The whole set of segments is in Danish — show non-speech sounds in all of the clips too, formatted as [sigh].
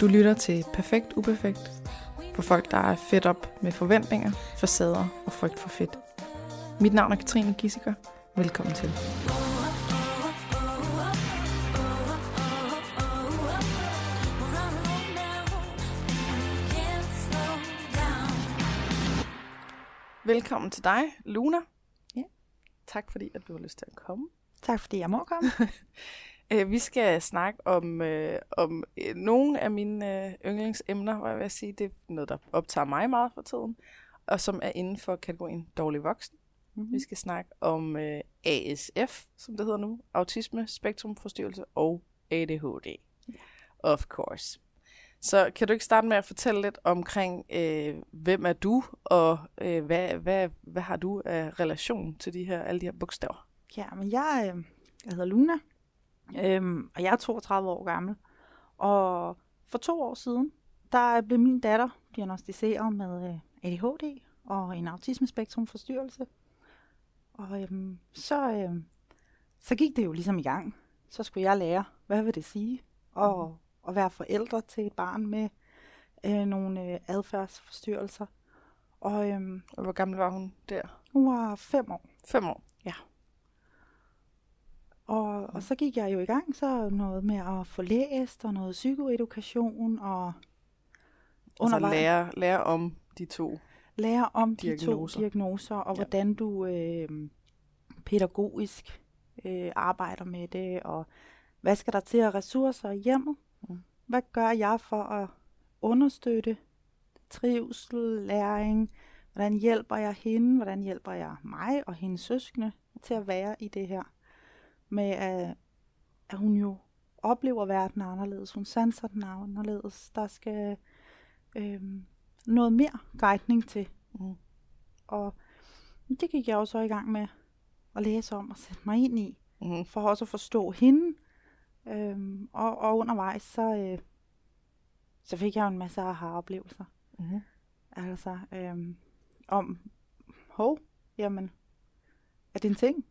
Du lytter til Perfekt Uperfekt for folk, der er fedt op med forventninger, facader og frygt for fedt. Mit navn er Katrine Gissiker. Velkommen til. Velkommen til dig, Luna. Ja. Tak fordi, at du har lyst til at komme. Tak fordi jeg må komme. [laughs] Øh, Vi skal snakke om, øh, om øh, nogle af mine øh, yndlingsemner, hvor jeg vil sige, det er noget, der optager mig meget for tiden, og som er inden for kategorien dårlig voksen. Mhm. Vi skal snakke om øh, ASF, som det hedder nu, autisme, spektrumforstyrrelse og ADHD. Of course. Så kan du ikke starte med at fortælle lidt omkring, øh, hvem er du, og øh, hvad, hvad, hvad har du af relation til de her, alle de her bogstaver? Ja, men jeg, øh, jeg hedder Luna, øhm, og jeg er 32 år gammel. Og for to år siden, der blev min datter diagnostiseret med øh, ADHD og en autismespektrumforstyrrelse. Og øhm, så, øhm, så gik det jo ligesom i gang. Så skulle jeg lære, hvad vil det sige at, at være forældre til et barn med øh, nogle øh, adfærdsforstyrrelser. Og øhm, Og hvor gammel var hun der? hun var fem år. Fem år. Og, og så gik jeg jo i gang, så noget med at få læst, og noget psykoedukation, og Altså undervejs lære, lære om de to. lære om de diagnoser. to diagnoser, og Ja. hvordan du øh, pædagogisk øh, arbejder med det, og hvad skal der til af ressourcer i hjemmet? Mm. Hvad gør jeg for at understøtte trivsel, læring? Hvordan hjælper jeg hende? Hvordan hjælper jeg mig og hendes søskende til at være i det her? Med at, at hun jo oplever verden anderledes. Hun sanser den anderledes. Der skal øhm, noget mere guidning til. Mm. Og det gik jeg jo så i gang med at læse om og sætte mig ind i, Mm-hmm. for også at forstå hende. Øhm, og, og undervejs, så, øh, så fik jeg jo en masse aha-oplevelser. Mm-hmm. Altså, øhm, om, hov, jamen, er det en ting?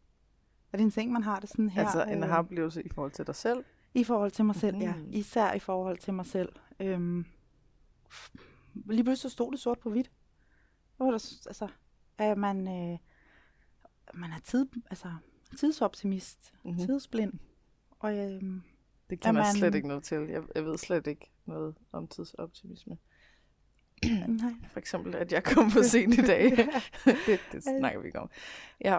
Er det en ting, man har det sådan her? Altså en øh, aha-oplevelse i forhold til dig selv. I forhold til mig selv, ja. Mhm. Især i forhold til mig selv. Øhm, lige pludselig så stod det sort på hvidt. Hvor der, altså, er man, øh, man er tid, altså, tidsoptimist, Mhm. mm-hmm. tidsblind. Og øhm, Det kender jeg man- slet ikke noget til. Jeg, jeg ved slet ikke noget om tidsoptimisme. [clears throat] nej. For eksempel, at jeg kom for sent i dag. [laughs] det, det snakker vi ikke om. Ja.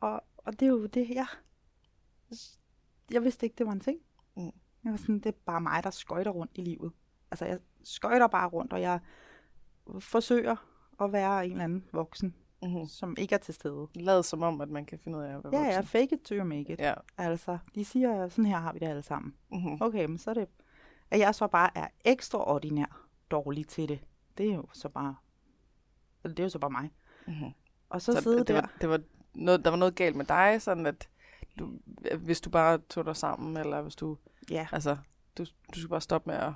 og, og det er jo det, jeg... Jeg vidste ikke, det var en ting. Mm. Jeg var sådan, det er bare mig, der skøjter rundt i livet. Altså, jeg skøjter bare rundt, og jeg forsøger at være en eller anden voksen, Mm-hmm. som ikke er til stede. Lad som om, at man kan finde ud af at være Ja, ja, voksen. fake it till you make it. Ja. Altså, de siger, sådan her har vi det alle sammen. Mm-hmm. Okay, men så er det, at jeg så bare er ekstraordinær dårlig til det. Det er jo så bare, det er jo så bare mig. Mm-hmm. Og så, Så, så sidde det, der. var, det var noget, der var noget galt med dig, sådan at du, hvis du bare tog dig sammen, eller hvis du, Ja, altså, du, du skulle bare stoppe med at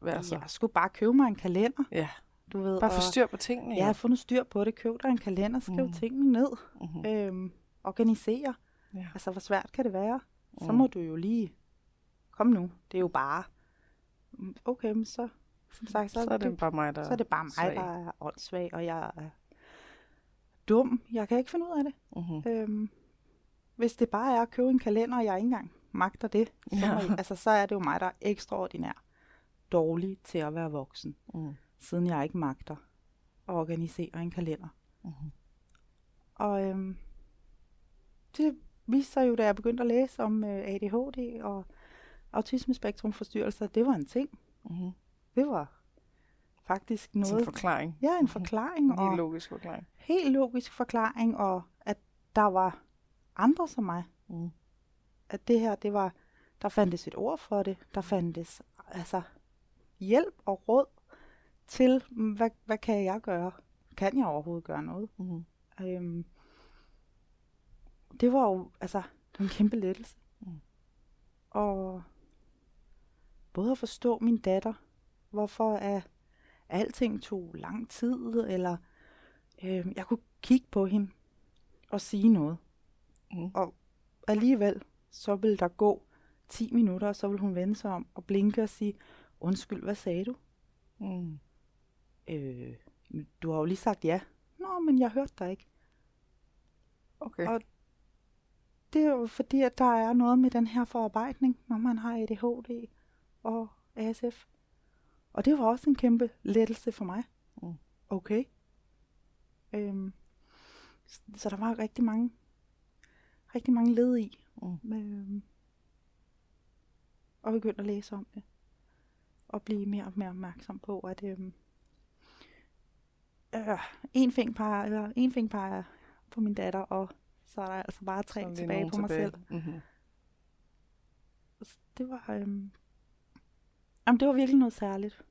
være så. jeg skulle bare købe mig en kalender, Ja, du ved. bare få styr på tingene. Ja, jeg har fundet styr på det. Køb dig en kalender, skriv Mhm. mm. tingene ned. Mm-hmm. Øhm, organisere. Ja. Altså, hvor svært kan det være? Så Mm. må du jo lige... Kom nu, det er jo bare... Mm, Okay, men så... Som sagt, så, Så er det bare mig, der så er det bare mig, svag. der er åndssvag, og jeg er dum. Jeg kan ikke finde ud af det. Mm-hmm. Øhm, hvis det bare er at købe en kalender, og jeg ikke engang magter det, så, Ja. I, altså, så er det jo mig, der er ekstraordinær dårlig til at være voksen, Mm. siden jeg ikke magter at organisere en kalender. Mm-hmm. Og øhm, det viste sig jo, da jeg begyndte at læse om øh, ADHD og autismespektrumforstyrrelser, det var en ting. Mm-hmm. Det var faktisk Noget. en forklaring. Ja, en forklaring. En og helt logisk forklaring. helt logisk forklaring, og at der var andre som mig. Mm. At det her, det var... Der fandtes et ord for det. Der fandtes altså hjælp og råd til, mm, hvad, hvad kan jeg gøre? Kan jeg overhovedet gøre noget? Mm-hmm. Øhm, det var jo, altså, det var en kæmpe lettelse. Mm. Og både at forstå min datter, hvorfor at alting tog lang tid, eller øhm, jeg kunne kigge på hende og sige noget. Mm. Og alligevel, så ville der gå 10 minutter, og så ville hun vende sig om og blinke og sige, undskyld, hvad sagde du? Mm. Øh, "Men du har jo lige sagt ja. Nå, men jeg hørte dig ikke. Okay. Og- Det er jo fordi, at der er noget med den her forarbejdning, når man har ADHD og ASF. Og det var også en kæmpe lettelse for mig. Mm. Okay. Øhm, så der var rigtig mange, rigtig mange led i. Mm. Øhm, og begynde at læse om det. Og blive mere og mere opmærksom på, at øhm, øh, en fing peger, eller en fing peger på min datter, og så er der altså bare tre tilbage på mig selv. Mm-hmm. Så Det var, øhm, jamen, det var virkelig noget særligt.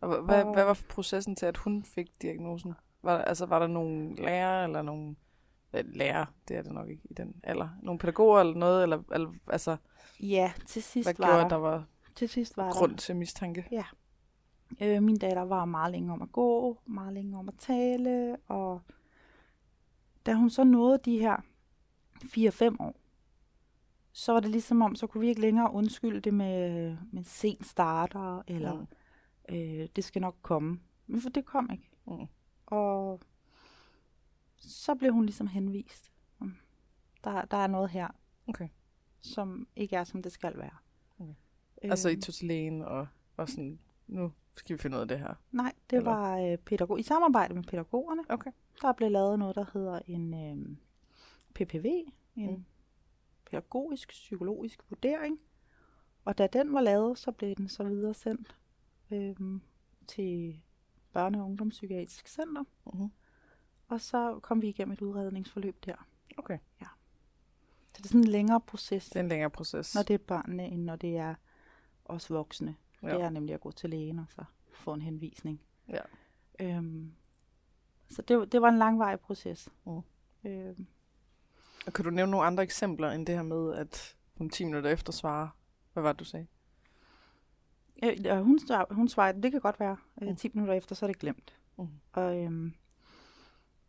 Og hvad, Og- hvad var processen til, at hun fik diagnosen? Var, der- altså, var der nogle lærere, eller nogle lærere, det er det nok ikke i den alder, nogle pædagoger eller noget, eller, eller altså, Ja, til sidst hvad var gjorde, der, der var til sidst var grund til mistanke? der. Øh, min datter var meget længe om at gå, meget længe om at tale, og da hun så nåede de her 4-5 år, så var det ligesom om, så kunne vi ikke længere undskylde det med, med sen starter, eller Mm. øh, det skal nok komme. Men for det kom ikke. Mm. Og så blev hun ligesom henvist. Mm. Der, der er noget her, Okay. som ikke er, som det skal være. Okay. Altså, I tog til lægen og var sådan, nu skal vi finde ud af det her. Nej, det eller? var øh, pædagog i samarbejde med pædagogerne. Okay. Der blev lavet noget, der hedder en øh, PPV, en Mm. Pædagogisk psykologisk vurdering. Og da den var lavet, så blev den så videre sendt øh, til Børne- og Ungdomspsykiatrisk Center. Mm-hmm. Og så kom vi igennem et udredningsforløb der. Okay. Så det er sådan en længere proces, Det er en længere proces. når det er børnene, end når det er os voksne. ja. Det er nemlig at gå til lægen og så få en henvisning. Ja. Øhm, så det, det var en langvarig proces. Mm. Øhm, Og kan du nævne nogle andre eksempler end det her med, at hun 10 minutter efter svarer? Hvad var det, du sagde? øh, hun, hun svarede, det kan godt være, øh, Mm. 10 minutter efter, så er det glemt. Mm. Og, øhm,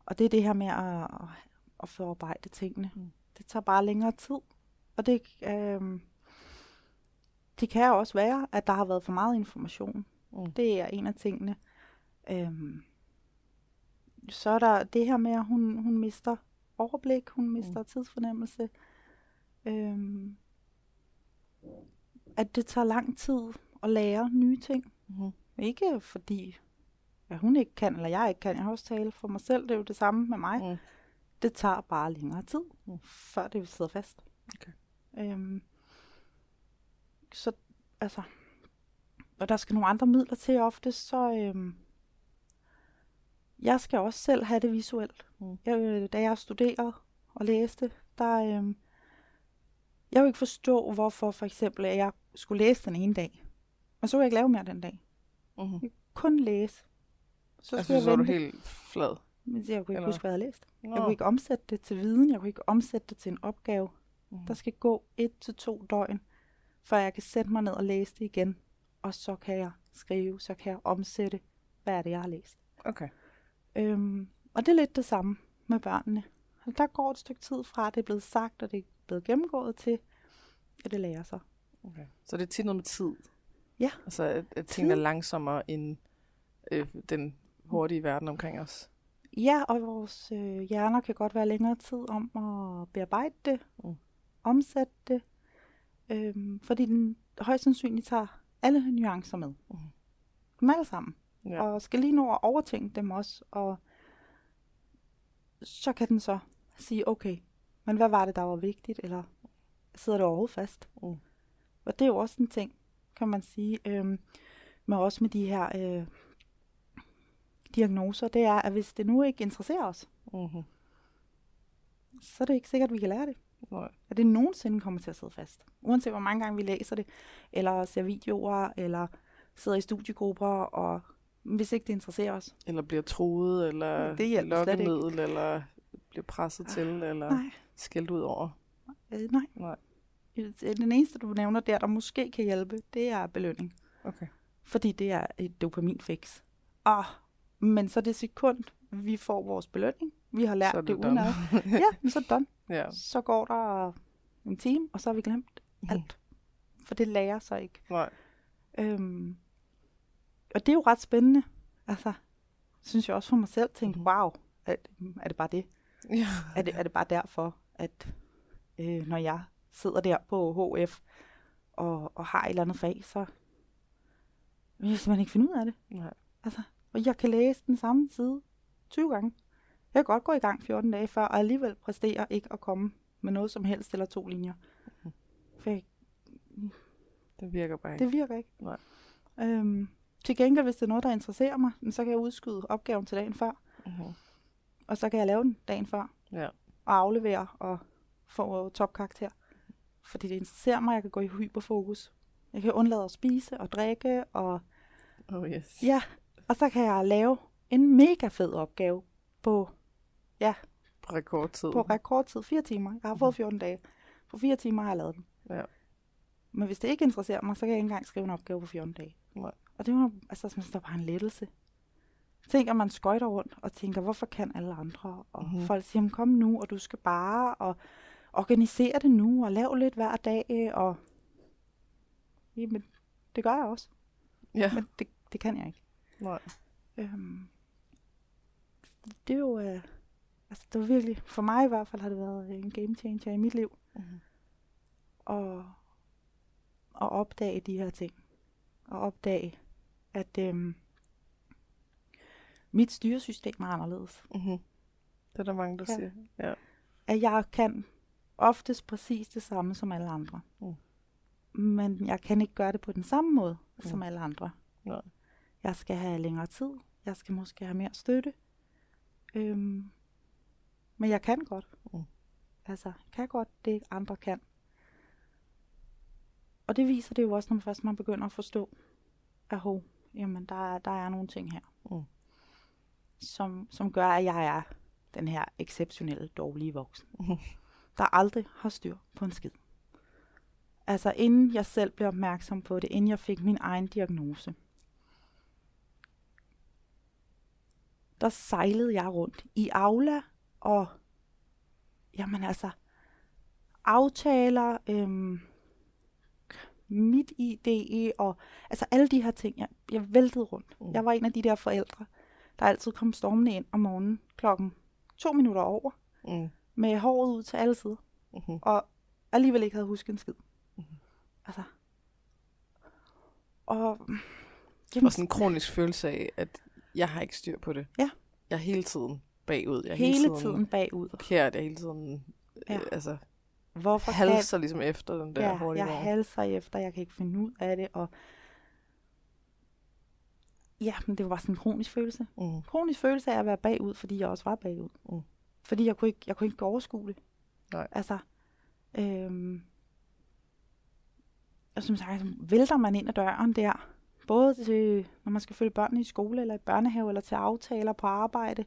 og det er det her med at, at, at forarbejde tingene. Mm. Det tager bare længere tid. Og det, øhm, det kan også være, at der har været for meget information. Mm. Det er en af tingene. Øhm, så er der det her med, at hun, hun mister overblik, hun mister mm. tidsfornemmelse. Øhm, at det tager lang tid at lære nye ting. Mm-hmm. Ikke fordi, at hun ikke kan, eller jeg ikke kan. Jeg har også tale for mig selv. Det er jo det samme med mig. Mm. Det tager bare længere tid, Mm. før det sidder fast. Okay. Øhm, så, altså, og der skal nogle andre midler til ofte, så øhm, jeg skal også selv have det visuelt. Mm. Jeg, øh, da jeg studerede og læste, der, øhm, jeg kunne ikke forstå, hvorfor for eksempel, at jeg skulle læse den ene dag, og så kunne jeg ikke lave mere den dag. Mm-hmm. Kun læse. Så Altså, jeg så var du helt flad. Men jeg kunne ikke eller- huske, hvad jeg havde læst. Nå. Jeg kunne ikke omsætte det til viden. Jeg kunne ikke omsætte det til en opgave. Mhm. Der skal gå et til to døgn, før jeg kan sætte mig ned og læse det igen. Og så kan jeg skrive, så kan jeg omsætte, hvad er det, jeg har læst. Okay. Øhm, og det er lidt det samme med børnene. Og Der går et stykke tid fra, at det er blevet sagt, og det er blevet gennemgået til, at det lærer sig. okay. Så det er tit noget med tid? Ja. Altså, at, at tingene er langsommere end øh, den hurtige verden omkring os? Ja, og vores øh, hjerner kan godt være længere tid om at bearbejde det, Mm. omsætte det, øhm, fordi den højst sandsynligt tager alle nuancer med. Mm. Dem alle sammen. Ja. Og skal lige nå at overtænke dem også, og så kan den så sige, okay, men hvad var det, der var vigtigt, eller sidder det overhovedet fast? Mm. Og det er jo også en ting, kan man sige, øhm, med også med de her øh, diagnoser, det er, at hvis det nu ikke interesserer os, Mm-hmm. så er det ikke sikkert, at vi kan lære det. Nej. At det nogensinde kommer til at sidde fast. Uanset hvor mange gange vi læser det, eller ser videoer, eller sidder i studiegrupper, og hvis ikke det interesserer os. Eller bliver troet, eller Det ikke. lokkemiddel, eller bliver presset til, eller Nej. skældt ud over. Øh, nej. Nej. Øh, Den eneste, du nævner der, der måske kan hjælpe, det er belønning. Okay. Fordi det er et dopaminfix. Ah, men så det sekund, vi får vores belønning, vi har lært Så det, det done. udenad. [laughs] ja, men så er det done. Ja. Så går der en time, og så har vi glemt alt. For det lærer sig ikke. Nej. Øhm, og det er jo ret spændende. Altså, synes jeg også for mig selv, tænkte, wow, er, er det bare det? Ja. Er det, er det bare derfor, at øh, når jeg sidder der på HF og, og har et eller andet fag, så vil jeg simpelthen ikke finde ud af det. Nej. Altså, og jeg kan læse den samme side 20 gange. Jeg kan godt gå i gang 14 dage før, og alligevel præstere ikke at komme med noget som helst eller to linjer. Mhm. For jeg, Det virker bare ikke. det virker ikke. Nej. Øhm, til gengæld, hvis det er noget, der interesserer mig, så kan jeg udskyde opgaven til dagen før, Mhm. og så kan jeg lave den dagen før. Ja. og aflevere og få topkarakter. Fordi det interesserer mig, jeg kan gå i hyperfokus. Jeg kan undlade at spise og drikke, og Oh yes. ja, og så kan jeg lave en mega fed opgave på, På rekordtid. på rekordtid, fire timer. Jeg har fået 14 dage. På fire timer har jeg lavet den. Ja. Men hvis det ikke interesserer mig, så kan jeg ikke engang skrive en opgave på 14 dage. Nej. Og det var, altså, det var bare en lettelse. Tænk, at man skøjter rundt og tænker, hvorfor kan alle andre? Og Mhm. mm-hmm. folk siger, "Jamen, kom nu, og du skal bare, og organisere det nu, og lav lidt hver dag, og jamen, det gør jeg også. Ja. Men det, det kan jeg ikke. Nej. Øhm, det er jo, øh, altså det var virkelig, for mig i hvert fald har det været en game changer i mit liv, Mhm. at, at opdage de her ting. Og opdage, at øhm, mit styresystem er anderledes. Mhm. Det er der mange, der Ja. siger. Ja. At jeg kan oftest præcis det samme som alle andre. Mm. Men jeg kan ikke gøre det på den samme måde Mm. som alle andre. Nej. Jeg skal have længere tid. Jeg skal måske have mere støtte. Øhm, men jeg kan godt. Mm. Altså, jeg kan godt det, andre kan. Og det viser det jo også, når man først man begynder at forstå, at hov, jamen, der, er- der er nogle ting her, Mm. som, som gør, at jeg er den her exceptionelle dårlige voksen, Mhm. der aldrig har styr på en skid. Altså, inden jeg selv blev opmærksom på det, inden jeg fik min egen diagnose, der sejlede jeg rundt i Aula, og jamen altså, aftaler, øhm, mit ID, og altså alle de her ting, jeg, jeg væltede rundt. Mm. Jeg var en af de der forældre, der altid kom stormende ind om morgenen klokken to minutter over, Mm. med håret ud til alle sider, Mhm. og alligevel ikke havde husket en skid. Mhm. Altså. Og, jamen, Og sådan en kronisk følelse af, at jeg har ikke styr på det. Ja. Jeg er hele tiden bagud. Jeg er hele, hele hele tiden bagud. forkert. Jeg er hele tiden Ja. øh, altså, Hvorfor kan halser ligesom efter den der ja, hurtige jeg vogn. halser efter, jeg kan ikke finde ud af det, og ja, men det var bare sådan en kronisk følelse. Mm. Kronisk følelse af at være bagud, fordi jeg også var bagud. Mm. Fordi jeg kunne ikke, jeg kunne ikke overskue det. Nej. Altså, øhm, og som sagt, så vælter man ind ad døren der, både til, når man skal følge børnene i skole, eller i børnehave, eller til aftaler på arbejde,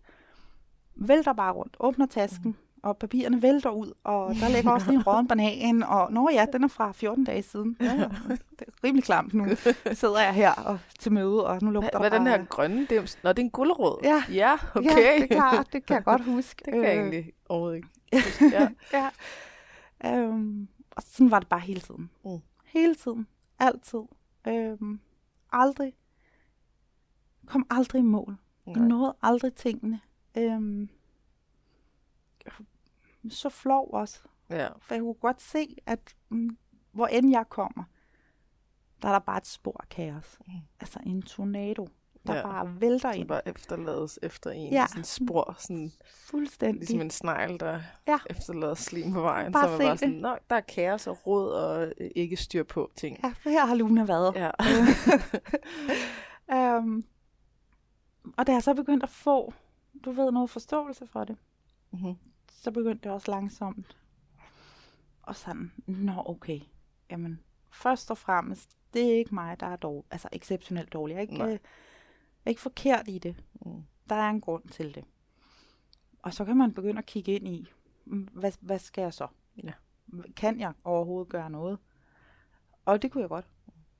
vælter bare rundt, åbner tasken, mm. Og papirerne vælter ud, og der ligger også lige en rådden banan, og nå ja, den er fra 14 dage siden. Ja, ja, det er rimelig klamt nu. sidder jeg her og til møde, og nu lugter Hvad, er den her grønne dims? Nå, det er en gulerod. Ja. Ja, okay. Ja, det er klart, det kan jeg godt [laughs] huske. det kan jeg Øh, egentlig overhovedet ikke. [laughs] huske. Ja. Ja. Øhm, og sådan var det bare hele tiden. Mm. Hele tiden. Altid. Øhm, aldrig. Kom aldrig i mål. Jeg Nej. nåede aldrig tingene. Øhm, så flov også. Ja. For jeg kunne godt se, at mm, hvor end jeg kommer, der er der bare et spor af kaos. Mm. Altså en tornado, der Ja. bare vælter Det ind. bare efterlades efter en. Ja. Sådan spor, sådan, Fuldstændig. ligesom en snegl, der Ja. efterlader slim på vejen. Bare så man bare det. sådan, Nå, der er kaos og råd og øh, ikke styr på ting. Ja, for her har Luna været. Ja. [laughs] Øhm, og da jeg så begyndte at få, du ved, noget forståelse for det, Mhm. Så begyndte det også langsomt. Og sådan, nå okay, jamen, først og fremmest, det er ikke mig, der er dårlig, altså exceptionelt dårlig. Jeg er ikke, Nej. øh, jeg er ikke forkert i det. Mm. Der er en grund til det. Og så kan man begynde at kigge ind i, mm, hvad, hvad skal jeg så? Ja. Kan jeg overhovedet gøre noget? Og det kunne jeg godt.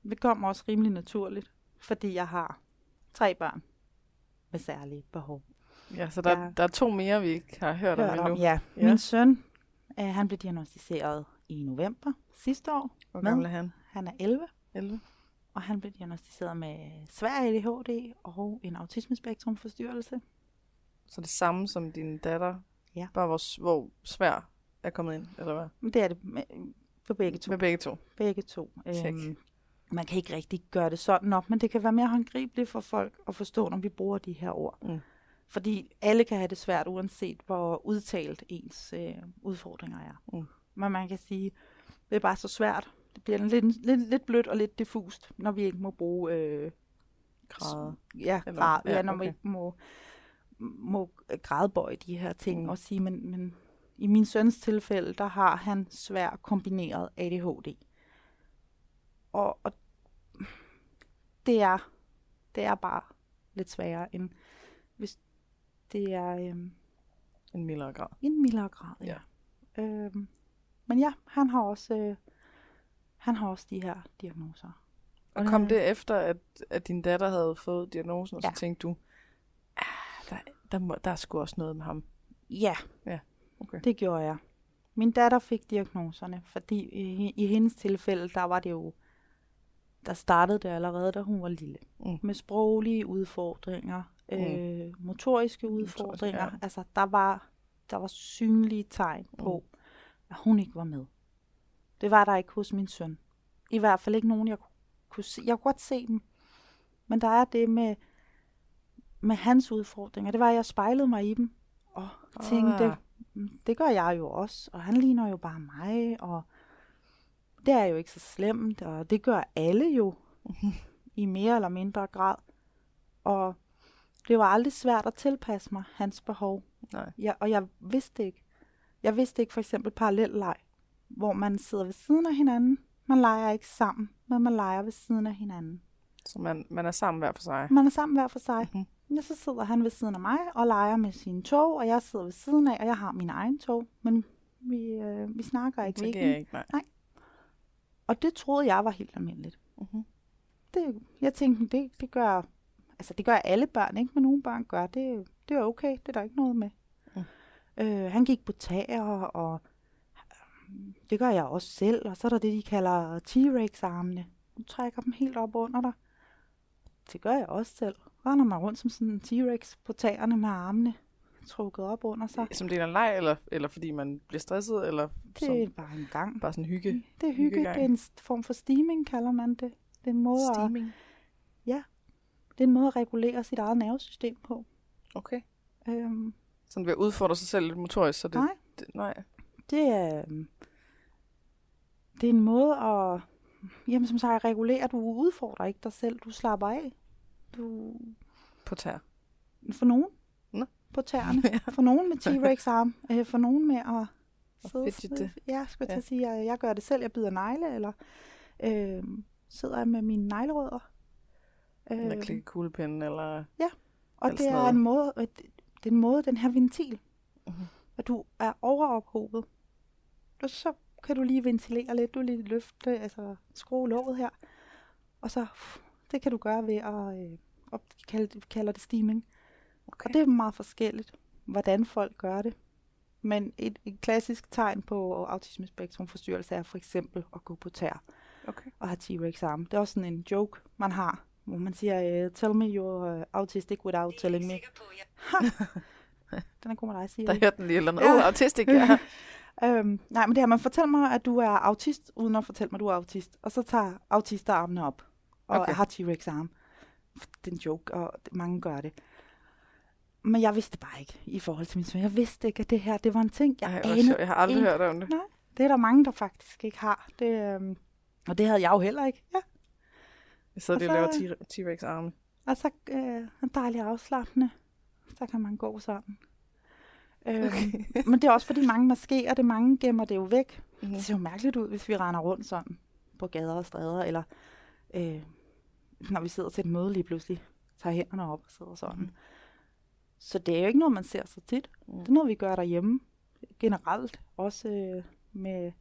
Det kom også rimelig naturligt, fordi jeg har tre børn med særlige behov. Ja, så der, Ja. der er to mere, vi ikke har hørt, Hørt om om, endnu. ja. Ja. Min søn, øh, han blev diagnostiseret i november sidste år. Hvor Med? gammel er han? Han er 11, 11? og han blev diagnostiseret med svær ADHD og en autismespektrumforstyrrelse. Så det samme som din datter, Ja. bare hvor, hvor svær er kommet ind, eller hvad? Det er det med, for begge to. Med begge to. Begge to. Check. Øhm, man kan ikke rigtig gøre det sådan op, men det kan være mere håndgribeligt for folk at forstå, når vi bruger de her ord. Mm. Fordi alle kan have det svært, uanset hvor udtalt ens øh, udfordringer er. Mm. Men man kan sige, det er bare så svært. Det bliver lidt, lidt, lidt blødt og lidt diffust, når vi ikke må bruge øh, Grader. ja, grad, ja, ja, når okay. ikke må, må gradbøje de her ting Mm. og sige, men, men i min søns tilfælde, der har han svær kombineret ADHD. Og, og det er det er bare lidt sværere end det er øhm, En mildere grad. en mildere grad. Ja. Øhm, men ja, han har også øh, han har også de her diagnoser. Og kom det efter, at, at din datter havde fået diagnosen, og så Ja. tænkte du, ah, der, der, må, der er sgu også noget med ham. Ja, Ja, okay. det gjorde jeg. Min datter fik diagnoserne, fordi i, i hendes tilfælde, der var det jo, der startede det allerede, da hun var lille. Mm. Med sproglige udfordringer, Mm. øh, motoriske udfordringer. ja. Altså, der var, der var synlige tegn på, Mm. at hun ikke var med. Det var der ikke hos min søn. I hvert fald ikke nogen, jeg ku- kunne se. Jeg kunne godt se dem. Men der er det med, med hans udfordringer. Det var, at jeg spejlede mig i dem. Og tænkte. "Mm, det gør jeg jo også. Og han ligner jo bare mig. Og det er jo ikke så slemt. Og det gør alle jo. [laughs] I mere eller mindre grad. Og det var aldrig svært at tilpasse mig hans behov. Nej. Ja, og jeg vidste ikke. Jeg vidste ikke for eksempel parallelleg, hvor man sidder ved siden af hinanden. Man leger ikke sammen, men man leger ved siden af hinanden. Så man, man er sammen hver for sig. Man er sammen hver for sig. Mhm. Ja, så sidder han ved siden af mig og leger med sine tog, og jeg sidder ved siden af, og jeg har min egen tog. Men vi, øh, vi snakker ikke. Vi er ikke jeg ikke, nej. Og det troede jeg var helt almindeligt. Mhm. Det, jeg tænkte, det, det gør altså det gør alle børn, ikke? Men nogle børn gør det. Det er okay, det er der ikke noget med. Mm. Øh, han gik på tager, og øh, det gør jeg også selv. Og så er der det, de kalder T-Rex-armene. Du trækker dem helt op under dig. Det gør jeg også selv. Render man rundt som sådan en T-Rex på tagerne med armene trukket op under sig. Som del af en leg, eller, eller fordi man bliver stresset, eller Det som er bare en gang. bare sådan hygge? Det er hygge. hyggegang. Det er en form for steaming, kalder man det. Det er en måde, at, Steaming. Det er en måde at regulere sit eget nervesystem på. Okay. Øhm, Sådan ved at udfordre sig selv lidt motorisk, så det... Nej. Det, nej. det er, øhm, det er en måde at, jamen som sagt, regulere. Du udfordrer ikke dig selv. Du slapper af. Du, På tær. for nogen Nå. på tæerne. [laughs] For nogen med T-Rex-arm. øh, for nogen med at sidde- fidgete. Ja, skulle jeg Ja. ja. sige, jeg, jeg gør det selv. Jeg bider negle, eller øh, sidder jeg med mine neglerødder. Eller Øhm, klikke kuglepinden, eller... Og alt det er en måde, at det er en måde, den her ventil, Mhm. at du er overophobet. Og så kan du lige ventilere lidt, du lige løfte, altså skrue låget her. Og så, det kan du gøre ved at, øh, op, kalde, kalder det steaming. Okay. Og det er meget forskelligt, hvordan folk gør det. Men et, et klassisk tegn på autismespektrumforstyrrelse er for eksempel at gå på tær Okay. og have T-Rex-arm. Det er også sådan en joke, man har, hvor man siger, uh, tell me you're uh, autistic without telling me. [laughs] Den er god med dig, siger Der hørte den lige eller noget. Ja. Oh, autistik, ja. [laughs] Øhm, nej, men det her, man fortæller mig, at du er autist, uden at fortælle mig, at du er autist. Og så tager autister armene op, og Okay. har T-Rex-arm. Det er en joke, og mange gør det. Men jeg vidste bare ikke i forhold til min søn. Jeg vidste ikke, at det her, det var en ting, jeg Ej, anede. Jeg har aldrig ikke. hørt om det. Det er der mange, der faktisk ikke har. Det, øhm, og det havde jeg jo heller ikke. Ja. Jeg sidder lige og Og laver så- T- T-Rex-arme. Og så øh, en dejlig afslappende. Så kan man gå sådan. Øhm, Okay. [laughs] men det er også fordi mange maskerer det, mange gemmer det jo væk. Mhm. Det ser jo mærkeligt ud, hvis vi render rundt sådan på gader og stræder, eller øh, når vi sidder til et møde lige pludselig, tager hænderne op og sidder sådan. Mm. Så det er jo ikke noget, man ser så tit. Mm. Det er noget, vi gør derhjemme generelt. Også øh, med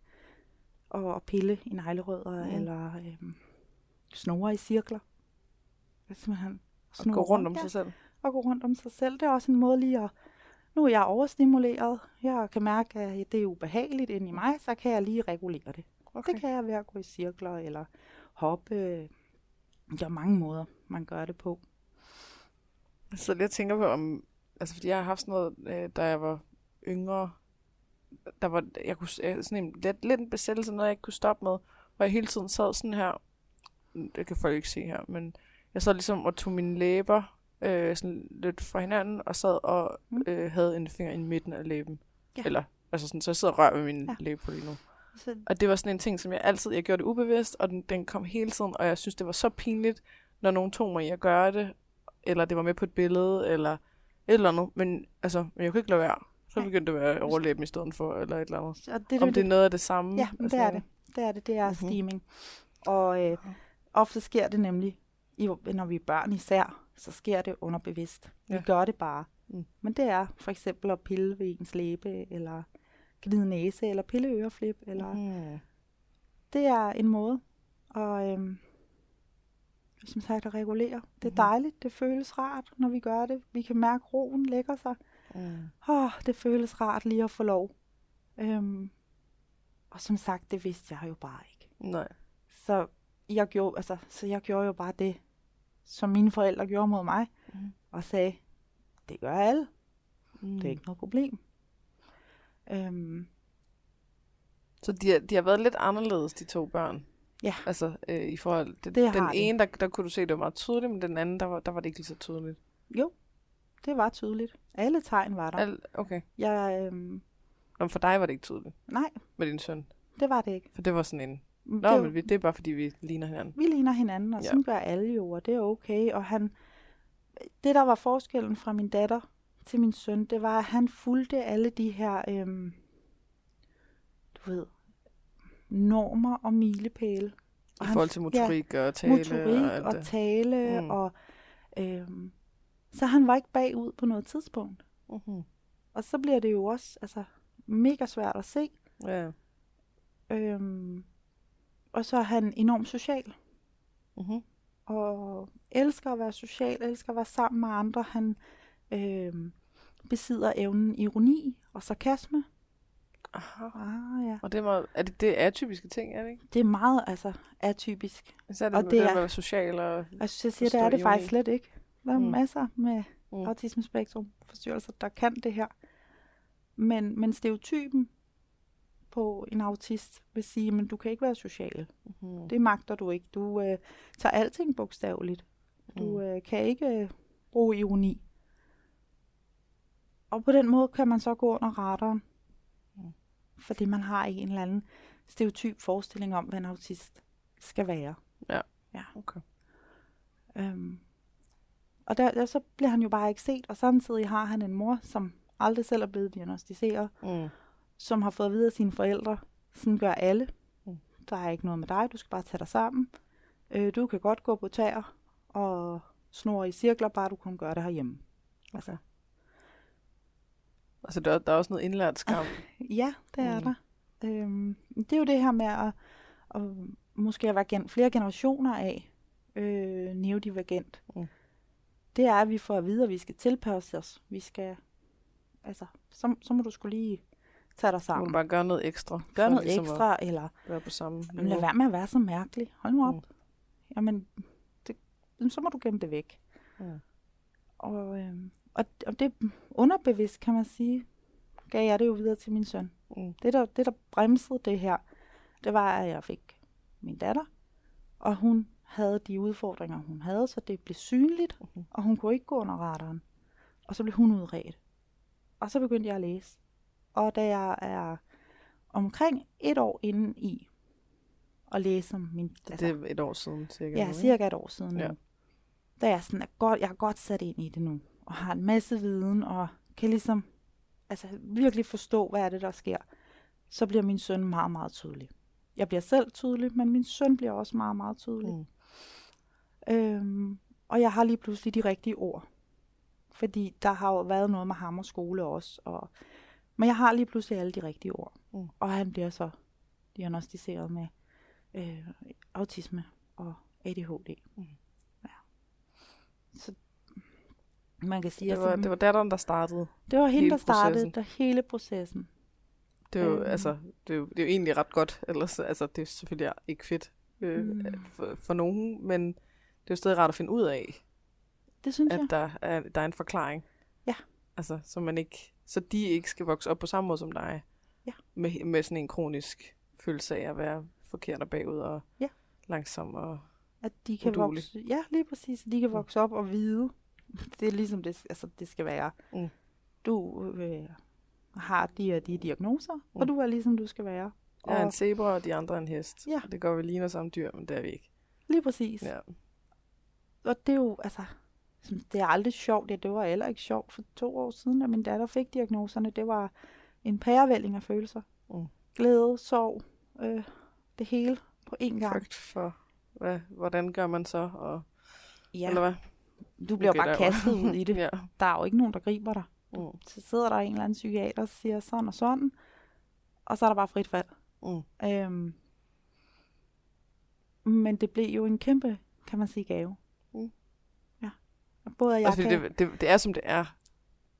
at pille i neglerødder, Mm. mm. eller øh, snore i cirkler. Det er simpelthen Og gå rundt om sig selv. at gå rundt om sig selv. Det er også en måde lige at, nu er jeg overstimuleret, jeg kan mærke, at det er ubehageligt inde i mig, så kan jeg lige regulere det. Okay. Det kan jeg ved at gå i cirkler, eller hoppe, Der er mange måder, man gør det på. Så jeg tænker på, om, altså fordi jeg har haft sådan noget, øh, da jeg var yngre, der var, jeg kunne, jeg, sådan en, lidt, lidt en besættelse, noget jeg ikke kunne stoppe med, hvor jeg hele tiden sad sådan her, det kan folk ikke se her, men jeg sad ligesom og tog mine læber øh, sådan lidt fra hinanden, og sad og Mm. øh, havde en finger i midten af læben. Ja. Eller, altså sådan, så jeg sidder og rører ved min Ja. ja. læbe på lige nu. Så, Og det var sådan en ting, som jeg altid, jeg gjorde det ubevidst, og den, den kom hele tiden, og jeg synes, det var så pinligt, når nogen tog mig i at gøre det, eller det var med på et billede, eller et eller andet. Men altså, men jeg kunne ikke lade være. Så Nej. begyndte det at være overlæben i stedet for, eller et eller andet. og det, Om det er noget af det samme. Ja, men det altså, er det. Det er det. Det er Mhm. mm-hmm. steaming. Og øh, ofte sker det nemlig, i, når vi er børn især, så sker det underbevidst. Vi Ja. gør det bare. Mm. Men det er for eksempel at pille ved ens læbe, eller gnide næse, eller pille øreflip, eller Mm. det er en måde at, øhm, som sagt, at regulere. Det er Mhm. dejligt, det føles rart, når vi gør det. Vi kan mærke, at roen lægger sig. Mm. Åh, det føles rart lige at få lov. Øhm, og som sagt, det vidste jeg jo bare ikke. Nej. Så jeg gjorde, altså, så jeg gjorde jo bare det, som mine forældre gjorde mod mig, Mhm. og sagde, det gør alle, Mm. det er ikke noget problem. Øhm, Så de, har- de har været lidt anderledes, de to børn? Ja. Altså, øh, i forhold til Det den har de. ene, der, der kunne du se, det var meget tydeligt, men den anden, der var, der var det ikke lige så tydeligt. jo, det var tydeligt. Alle tegn var der. Al, okay. Jeg, øhm, Nå, for dig var det ikke tydeligt nej, med din søn. det var det ikke. For det var sådan en... Nå, det, men det er bare fordi, vi ligner hinanden. vi ligner hinanden, og Ja. sådan gør alle jo, og det er okay. Og han, det, der var forskellen fra min datter til min søn, det var, at han fulgte alle de her, øhm, du ved, normer og milepæle. I Og han forhold til motorik ja, og tale motorik og og det. tale, Mm. og øhm, så han var ikke bagud på noget tidspunkt. Mm-hmm. Og så bliver det jo også altså, mega svært at se. Ja. Øhm, og så er han enormt social, Mm-hmm. og elsker at være social, elsker at være sammen med andre. Han øhm, besidder evnen ironi og sarkasme. Aha. Ah, ja. Og det, var, er det, det er typiske ting, er det ikke? Det er meget altså, atypisk. Så er det, Og det er- med social og... Synes, jeg siger, det er det ironi. faktisk slet ikke. Der er Mm. masser med Mm. mm. autismespektrum forstyrrelser, der kan det her. Men, men stereotypen på en autist vil sige, at du kan ikke være social. Mm-hmm. Det magter du ikke. Du øh, tager alting bogstaveligt. Du Mm. øh, kan ikke øh, bruge ironi. Og på den måde kan man så gå under radaren. Mm. Fordi man har en eller anden stereotyp forestilling om, hvad en autist skal være. Okay. Øhm, og der, der, så bliver han jo bare ikke set, og samtidig har han en mor, som aldrig selv er blevet diagnostiseret, Mm. Som har fået at vide af sine forældre, sådan gør alle. Mm. Der er ikke noget med dig, du skal bare tage dig sammen. Øh, du kan godt gå på tæer og snore i cirkler, bare du kun gør det herhjemme. Altså, Altså, der, er- der er også noget indlært skam. [laughs] ja, det er Mm. der. Øhm, det er jo det her med at, at måske at være gen- flere generationer af øh, neurodivergent. Mm. Det er, at vi får at vide, at vi skal tilpasse os. Vi skal, altså, så, så må du skulle lige tage dig sammen. du bare gøre noget ekstra. Gør noget ligesom ekstra, eller At være på samme Jamen, lad være med at være så mærkelig. Hold nu op. Mm. Mm. Jamen, det, så må du gemme det væk. Mm. Og, øhm, og, og det underbevidst, kan man sige, gav jeg det jo videre til min søn. Mm. Det der, det, der bremsede det her, det var, at jeg fik min datter, og hun havde de udfordringer, hun havde, så det blev synligt, Mhm. og hun kunne ikke gå under radaren. Og så blev hun udredt. Og så begyndte jeg at læse. Og da jeg er omkring et år inden i at læse om min... Det er et år siden, cirka. Ja, nu, cirka et år siden ja. nu. Da jeg sådan er godt, jeg er godt sat ind i det nu, og har en masse viden, og kan ligesom altså, virkelig forstå, hvad er det, der sker, så bliver min søn meget, meget tydelig. Jeg bliver selv tydelig, men min søn bliver også meget, meget tydelig. Mm. Øhm, og jeg har lige pludselig de rigtige ord. Fordi der har jo været noget med ham og skole også. Og, men jeg har lige pludselig alle de rigtige ord. Mm. Og han bliver så diagnostiseret med øh, autisme og ADHD. Mm. Ja. Så man kan sige, Det, var, det var datteren, der startede. det var hende, der startede processen. der hele processen. Det er jo, Øhm. altså, det er jo, det er jo egentlig ret godt. Ellers, altså, det er selvfølgelig ikke fedt øh, Mm. for, for nogen, men det er jo stadig rart at finde ud af, Det synes at jeg. der er, der er en forklaring. Ja. Altså, så man ikke, så de ikke skal vokse op på samme måde som dig. Ja. Med, med sådan en kronisk følelse af at være forkert og bagud og Ja. langsom og At de kan Uduelig. vokse, ja, lige præcis. At de kan vokse op og vide. [laughs] Det er ligesom det, altså, det skal være. Mm. Du øh, har de og de diagnoser, mm. og Mm. du er ligesom du skal være. jeg er en zebra, og de andre er en hest. Ja. Det går, vi ligner samme dyr, men det er vi ikke. lige præcis. Ja. Og det er jo, altså, det er aldrig sjovt. Ja, det var heller ikke sjovt for to år siden, da min datter fik diagnoserne. Det var en pærevælling af følelser. Mm. Glæde, sorg, øh, det hele på én gang. Frygt for, hvad, hvordan gør man så? Og, Ja, Eller hvad? du bliver Okay, bare kastet ud i [laughs] det. Ja. Der er jo ikke nogen, der griber dig. Mm. Så sidder der en eller anden psykiater og siger sådan og sådan, og så er der bare frit fald. Mm. Øhm, men det blev jo en kæmpe, kan man sige, gave. Både jeg Altså, kan, det, det, det er, som det er.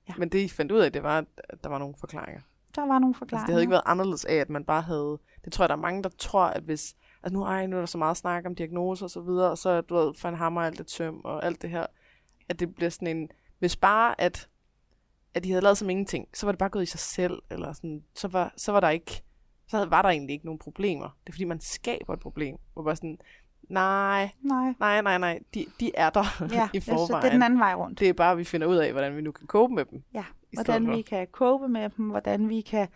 Ja. Men det, I fandt ud af, det var, at der var nogle forklaringer. der var nogle Altså, forklaringer. det havde ikke været anderledes af, at man bare havde... Det tror jeg, der er mange, der tror, at hvis... Altså nu, ej, nu er der så meget snak om diagnoser og så videre, og så du ved, for en hammer alt det tøm og alt det her, at det bliver sådan en... Hvis bare, at, at de havde lavet som ingenting, så var det bare gået i sig selv, eller sådan, så var, så var der ikke... Så var der egentlig ikke nogen problemer. Det er fordi, man skaber et problem. Hvor bare sådan, nej, Nej, nej, nej, nej, de, de er der ja, [laughs] i jeg synes, forvejen. det er den anden vej rundt. Det er bare, at vi finder ud af, hvordan vi nu kan cope med dem. Ja, hvordan vi kan cope med dem, hvordan vi kan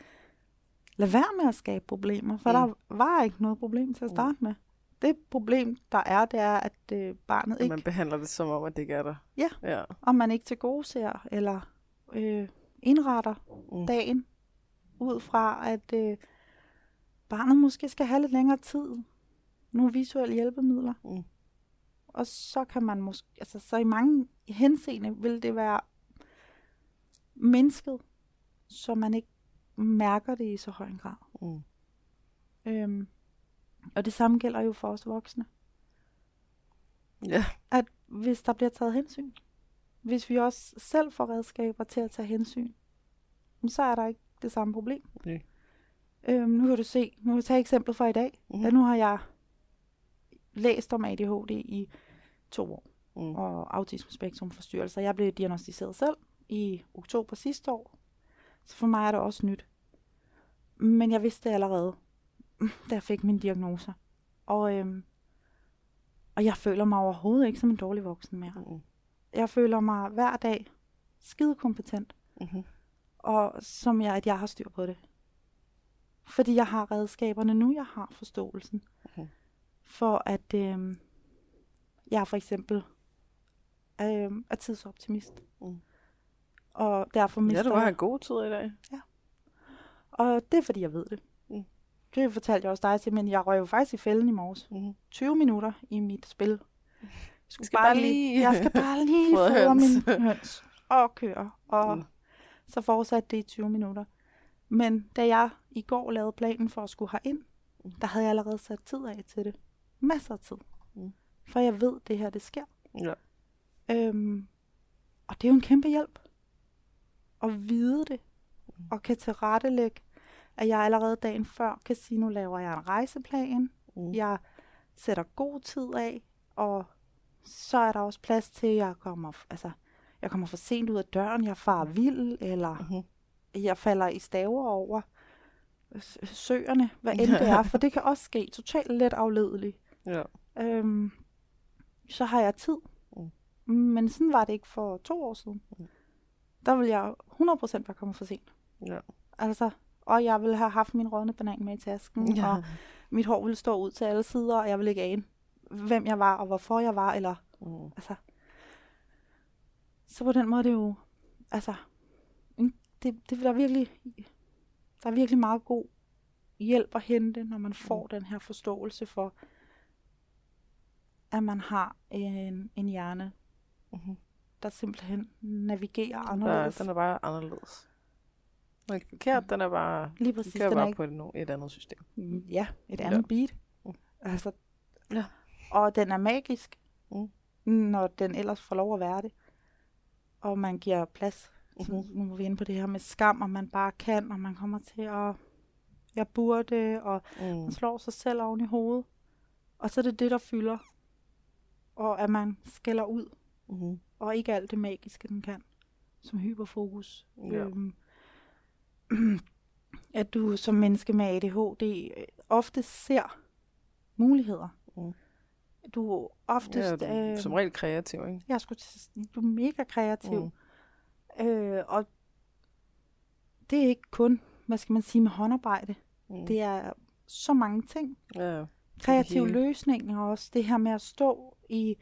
lade være med at skabe problemer, for Mm. der var ikke noget problem til at Mm. starte med. Det problem, der er, det er, at øh, barnet ikke, Man behandler det som om, at det ikke er der. Ja. ja. om man ikke til gode ser, eller øh, indretter mm. dagen ud fra, at øh, barnet måske skal have lidt længere tid. Nogle visuelle hjælpemidler. Mm. Og så kan man måske, altså så i mange henseende vil det være mindsket, så man ikke mærker det i så høj en grad. Mm. Øhm, og det samme gælder jo for os voksne. Ja. At hvis der bliver taget hensyn, hvis vi også selv får redskaber til at tage hensyn, så er der ikke det samme problem. Nej. Øhm, nu kan du se, nu kan jeg tage eksemplet fra i dag. Mm. Ja, nu har jeg læst om ADHD i to år, Mm. og autismespektrumforstyrrelser. Jeg blev diagnostiseret selv i oktober sidste år, så for mig er det også nyt. Men jeg vidste det allerede, [laughs] da jeg fik min diagnoser. Og, øhm, og jeg føler mig overhovedet ikke som en dårlig voksen mere. Mm. Jeg føler mig hver dag skide kompetent, Mm-hmm. og som jeg, at jeg har styr på det. Fordi jeg har redskaberne nu, jeg har forståelsen. Mhm. For at øhm, jeg for eksempel øhm, er tidsoptimist. Mm. Og derfor mister Ja, du har en god tid i dag. Og det er fordi, jeg ved det. Mm. Det fortalte jeg også dig til, men jeg røg jo faktisk i fælden i morges. Mm-hmm. 20 minutter i mit spil. Jeg Jeg skal bare lige... Jeg skal bare [laughs] lige fodre min høns og køre. Og Mm. så fortsatte det i 20 minutter. Men da jeg i går lavede planen for at skulle herind, Mm. der havde jeg allerede sat tid af til det. Masser af tid. Mm. For jeg ved, det her, det sker. Ja. Øhm, og det er jo en kæmpe hjælp. At vide det. Mm. Og kan tilrettelægge, at jeg allerede dagen før kan sige, nu laver jeg en rejseplan. Mm. Jeg sætter god tid af, og så er der også plads til, at jeg kommer, altså, jeg kommer for sent ud af døren, jeg farer vild, eller Mm-hmm. jeg falder i staver over søerne, hvad end det er, [laughs] for det kan også ske totalt let afledeligt. Ja. Øhm, så har jeg tid. Mm. Men sådan var det ikke for to år siden. Mm. Der ville jeg 100% være kommet for sent. Ja. Altså, og jeg ville have haft min rådne banan med i tasken, ja. og mit hår ville stå ud til alle sider, og jeg ville ikke ane, hvem jeg var, og hvorfor jeg var, eller Mm. altså. Så på den måde er det jo, altså, det, det der er virkelig, der er virkelig meget god hjælp at hente, når man får Mm. den her forståelse for, at man har en, en hjerne, Mm-hmm. der simpelthen navigerer Der, anderledes. den er bare anderledes. Den er ikke forkert, den er bare... Lige Den præcis, kører den bare ikke på et, no- et andet system. Mm, Ja, et Ja. andet beat. Mm. Altså, Ja. Og den er magisk, Mm. når den ellers får lov at være det. Og man giver plads. Så Mhm. nu er vi inde på det her med skam, og man bare kan, og man kommer til at, jeg burde, og Mm. man slår sig selv oven i hovedet. Og så er det det, der fylder. Og at man skælder ud, Mm-hmm. og ikke alt det magiske, den kan, som hyperfokus. Ja. Øhm, [clears throat] at du som menneske med ADHD øh, ofte ser muligheder. Mm. Du er oftest... Ja, øh, som regel kreativ, ikke? jeg skulle du er mega kreativ. Mm. Øh, og det er ikke kun, hvad skal man sige, med håndarbejde. Mm. Det er så mange ting. ja, Kreative løsninger også. Det her med at stå i,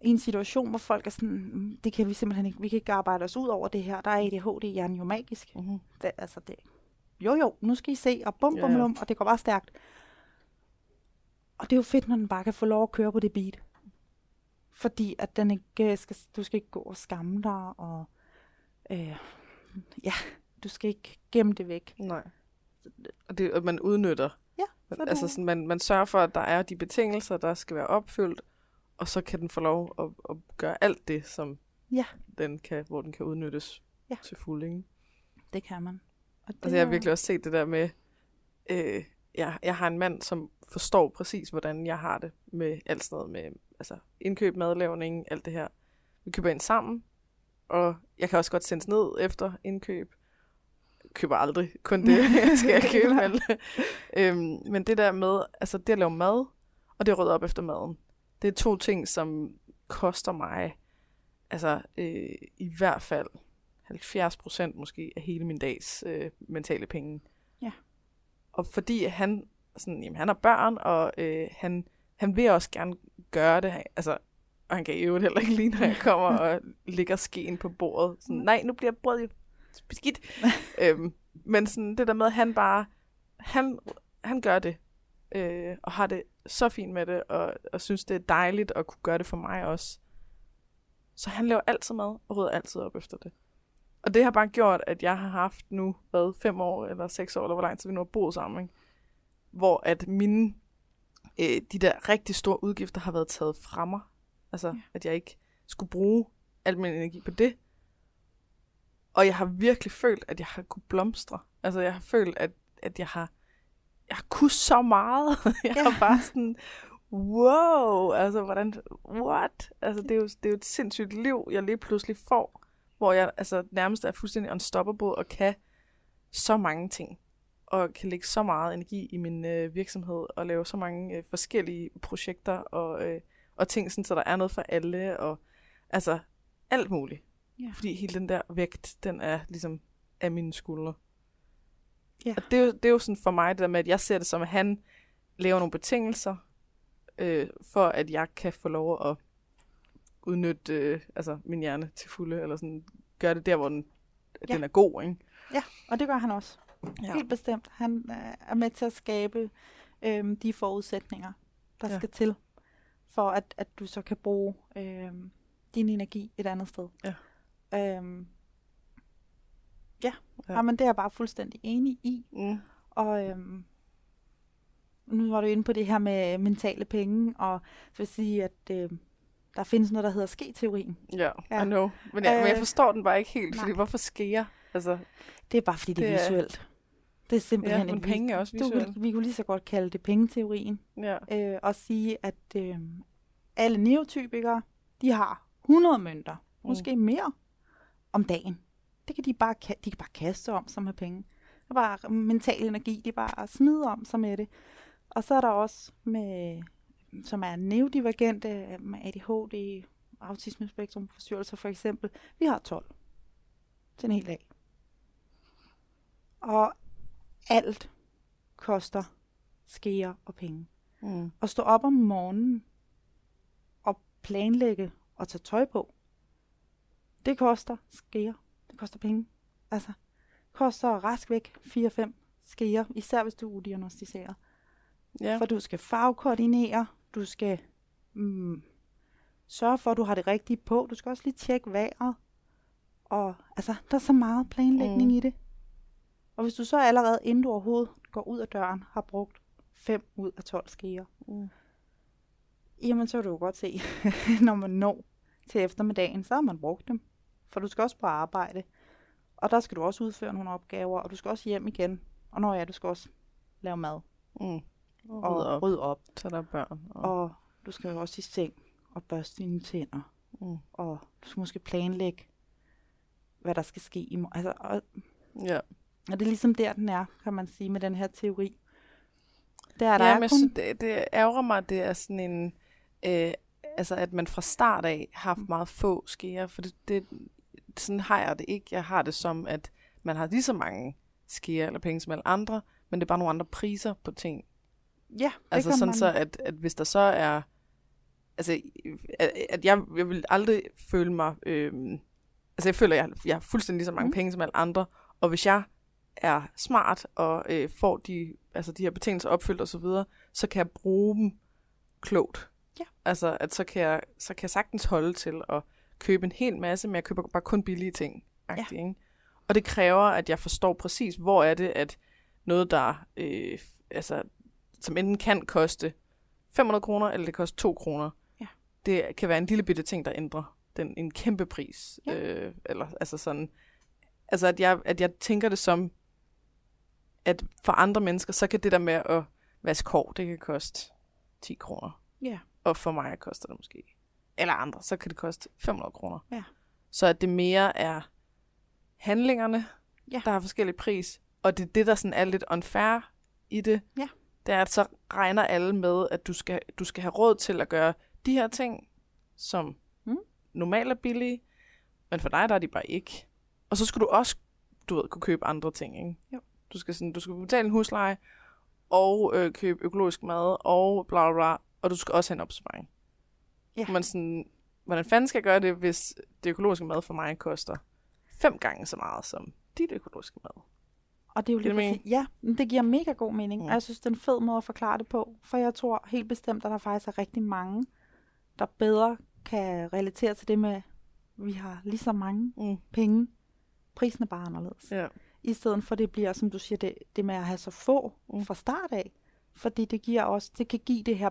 i en situation, hvor folk er sådan, "Mm, det kan vi simpelthen ikke, vi kan ikke arbejde os ud over det her. Der er ADHD-hjernen jo magisk. mm-hmm. Det, altså det, jo jo, nu skal I se, og bum, bum, bum, og det går bare stærkt. Og det er jo fedt, når den bare kan få lov at køre på det beat. Fordi at den ikke øh, skal, du skal ikke gå og skamme dig, og øh, ja, du skal ikke gemme det væk. Nej. Og det, at man udnytter. Ja, Man, så altså sådan, man, man sørger for, at der er de betingelser, der skal være opfyldt, og så kan den få lov at, at gøre alt det, som Ja. den kan, hvor den kan udnyttes Ja. til fuld. Ikke? Det kan man. Og det Altså, jeg har virkelig også set det der med, øh, jeg, jeg har en mand, som forstår præcis, hvordan jeg har det med alt sådan noget med altså, indkøb, madlavning, alt det her. Vi køber ind sammen, og jeg kan også godt sendes ned efter indkøb. Jeg køber aldrig kun det, [laughs] jeg skal købe. Men, øhm, men det der med, altså det at lave mad, og det at rydde op efter maden, det er to ting, som koster mig, altså øh, i hvert fald 70 procent måske af hele min dags øh, mentale penge. Ja. Og fordi han, sådan, jamen, han har børn, og øh, han, han vil også gerne gøre det. Altså, og han kan øvrigt heller ikke lide, når jeg [laughs] kommer og ligger skeen på bordet. Sådan, nej, nu bliver brødet jo beskidt. [laughs] øhm, men sådan det der med, at han bare, han, han gør det, øh, og har det så fint med det, og, og synes, det er dejligt at kunne gøre det for mig også. Så han laver altid mad, og rydder altid op efter det. Og det har bare gjort, at jeg har haft nu, hvad, fem år eller seks år, eller hvor lang tid vi nu har boet sammen, ikke? hvor at mine, øh, de der rigtig store udgifter har været taget fra mig. Altså, Ja. at jeg ikke skulle bruge al min energi på det. Og jeg har virkelig følt, at jeg har kunne blomstre. Altså, jeg har følt, at, at jeg har jeg har kunnet så meget. [laughs] jeg Ja. har bare sådan, wow, altså, hvordan, what? Altså, det er, jo, det er jo et sindssygt liv, jeg lige pludselig får, hvor jeg altså, nærmest er fuldstændig unstoppable og kan så mange ting. Og kan lægge så meget energi i min øh, virksomhed og lave så mange øh, forskellige projekter og, øh, og ting, sådan, så der er noget for alle. Og altså, alt muligt. Ja. Fordi hele den der vægt, den er ligesom af mine skuldre. Ja. Og det er, jo, det er jo sådan for mig, det der med, at jeg ser det som, at han laver nogle betingelser, øh, for at jeg kan få lov at udnytte øh, altså, min hjerne til fulde, eller sådan gøre det der, hvor den, Ja. den er god, ikke? Ja, og det gør han også. Ja. Helt bestemt. Han øh, er med til at skabe øhm, de forudsætninger, der Ja. skal til, for at, at du så kan bruge øhm, din energi et andet sted. Ja. Øhm, ja. Ja. ja. men det er jeg bare fuldstændig enig i. Mm. Og øhm, nu var du inde på det her med mentale penge, og så vil jeg sige, at øh, der findes noget, der hedder ske-teorien. Ja, Ja. I know. Men jeg, øh, men jeg Øh, forstår den bare ikke helt, fordi nej. hvorfor jeg? Altså, Det er bare fordi, det Det er- visuelt. Det er simpelthen Ja, men et penge er også du, Vi kunne lige så godt kalde det pengeteorien. ja. øh, og sige, at øh, alle neotypikere, de har 100 mønter, Mm. måske mere, om dagen. Det kan de bare, de kan bare kaste om sig med penge. Det er bare mental energi, de bare smider om sig med det. Og så er der også med, som er neurodivergente, med ADHD, autismespektrum forstyrrelser for eksempel. Vi har 12 til en hel dag. Og alt koster skeer og penge Mm. at stå op om morgenen og planlægge og tage tøj på, det koster skeer. Det koster penge. Altså, koster rask væk 4-5 skeer, især hvis du er udiagnostiseret. Ja. For du skal farvekoordinere, du skal mm, sørge for, at du har det rigtige på. Du skal også lige tjekke vejret. Og altså, der er så meget planlægning Mm. i det. Og hvis du så allerede, inden du overhovedet går ud af døren, har brugt 5 ud af 12 skeer, Mm. Jamen, så kan du jo godt se, [laughs] når man når til eftermiddagen, så har man brugt dem. For du skal også på arbejde. Og der skal du også udføre nogle opgaver, og du skal også hjem igen. Og når ja, du skal også lave mad Mm. og Og rydde op, rydde op. så der er børn. Og... Og du skal jo også i seng at børste dine tænder, Mm. og du skal måske planlægge, hvad der skal ske i morgen. Altså, og, Ja. og det er ligesom der, den er, kan man sige, med den her teori. Der er der ja, er men kun... synes, det, det ærger mig, at det er sådan en... Øh, altså, at man fra start af har haft meget få skeer, for det, det, sådan har jeg det ikke. Jeg har det som, at man har lige så mange skeer eller penge som alle andre, men det er bare nogle andre priser på ting. Ja, det Altså sådan man... så, at, at hvis der så er... Altså, at, at jeg, jeg vil aldrig føle mig... Øh, altså, jeg føler, at jeg, jeg har fuldstændig lige så mange mm. penge som alle andre, og hvis jeg er smart og øh, får de, altså de her betingelser opfyldt osv., så, videre, så kan jeg bruge dem klogt. Ja. Altså, at så kan, jeg, så kan jeg sagtens holde til at købe en hel masse, men jeg køber bare kun billige ting. Ja. Ikke? Og det kræver, at jeg forstår præcis, hvor er det, at noget, der øh, altså, som enten kan koste 500 kroner, eller det koster 2 kroner. Ja. Det kan være en lille bitte ting, der ændrer den, en kæmpe pris. Ja. Øh, eller altså sådan, altså at jeg, at jeg tænker det som, at for andre mennesker, så kan det der med at vaske hår, det kan koste 10 kroner. Ja. Og for mig koster det måske, eller andre, så kan det koste 500 kroner. Ja. Så at det mere er handlingerne, Ja. der har forskellig pris, og det er det, der sådan er lidt unfair i det. Ja. Det er, at så regner alle med, at du skal, du skal have råd til at gøre de her ting, som Mm. normalt er billige, men for dig der er de bare ikke. Og så skal du også, du ved, kunne købe andre ting, ikke? Jo. Du skal, sådan, du skal betale en husleje, og øh, købe økologisk mad, og bla bla bla, og du skal også have en opsparing. Ja. Men sådan, hvordan fanden skal jeg gøre det, hvis det økologiske mad for mig koster fem gange så meget som dit økologiske mad? Og det er jo lige det ja, det giver mega god mening, Mm. og jeg synes, det er en fed måde at forklare det på, for jeg tror helt bestemt, at der faktisk er rigtig mange, der bedre kan relatere til det med, at vi har lige så mange Mm. penge, prisen er bare anderledes. Ja. I stedet for det bliver, som du siger, det, det med at have så få mm. fra start af, fordi det giver også, det kan give det her,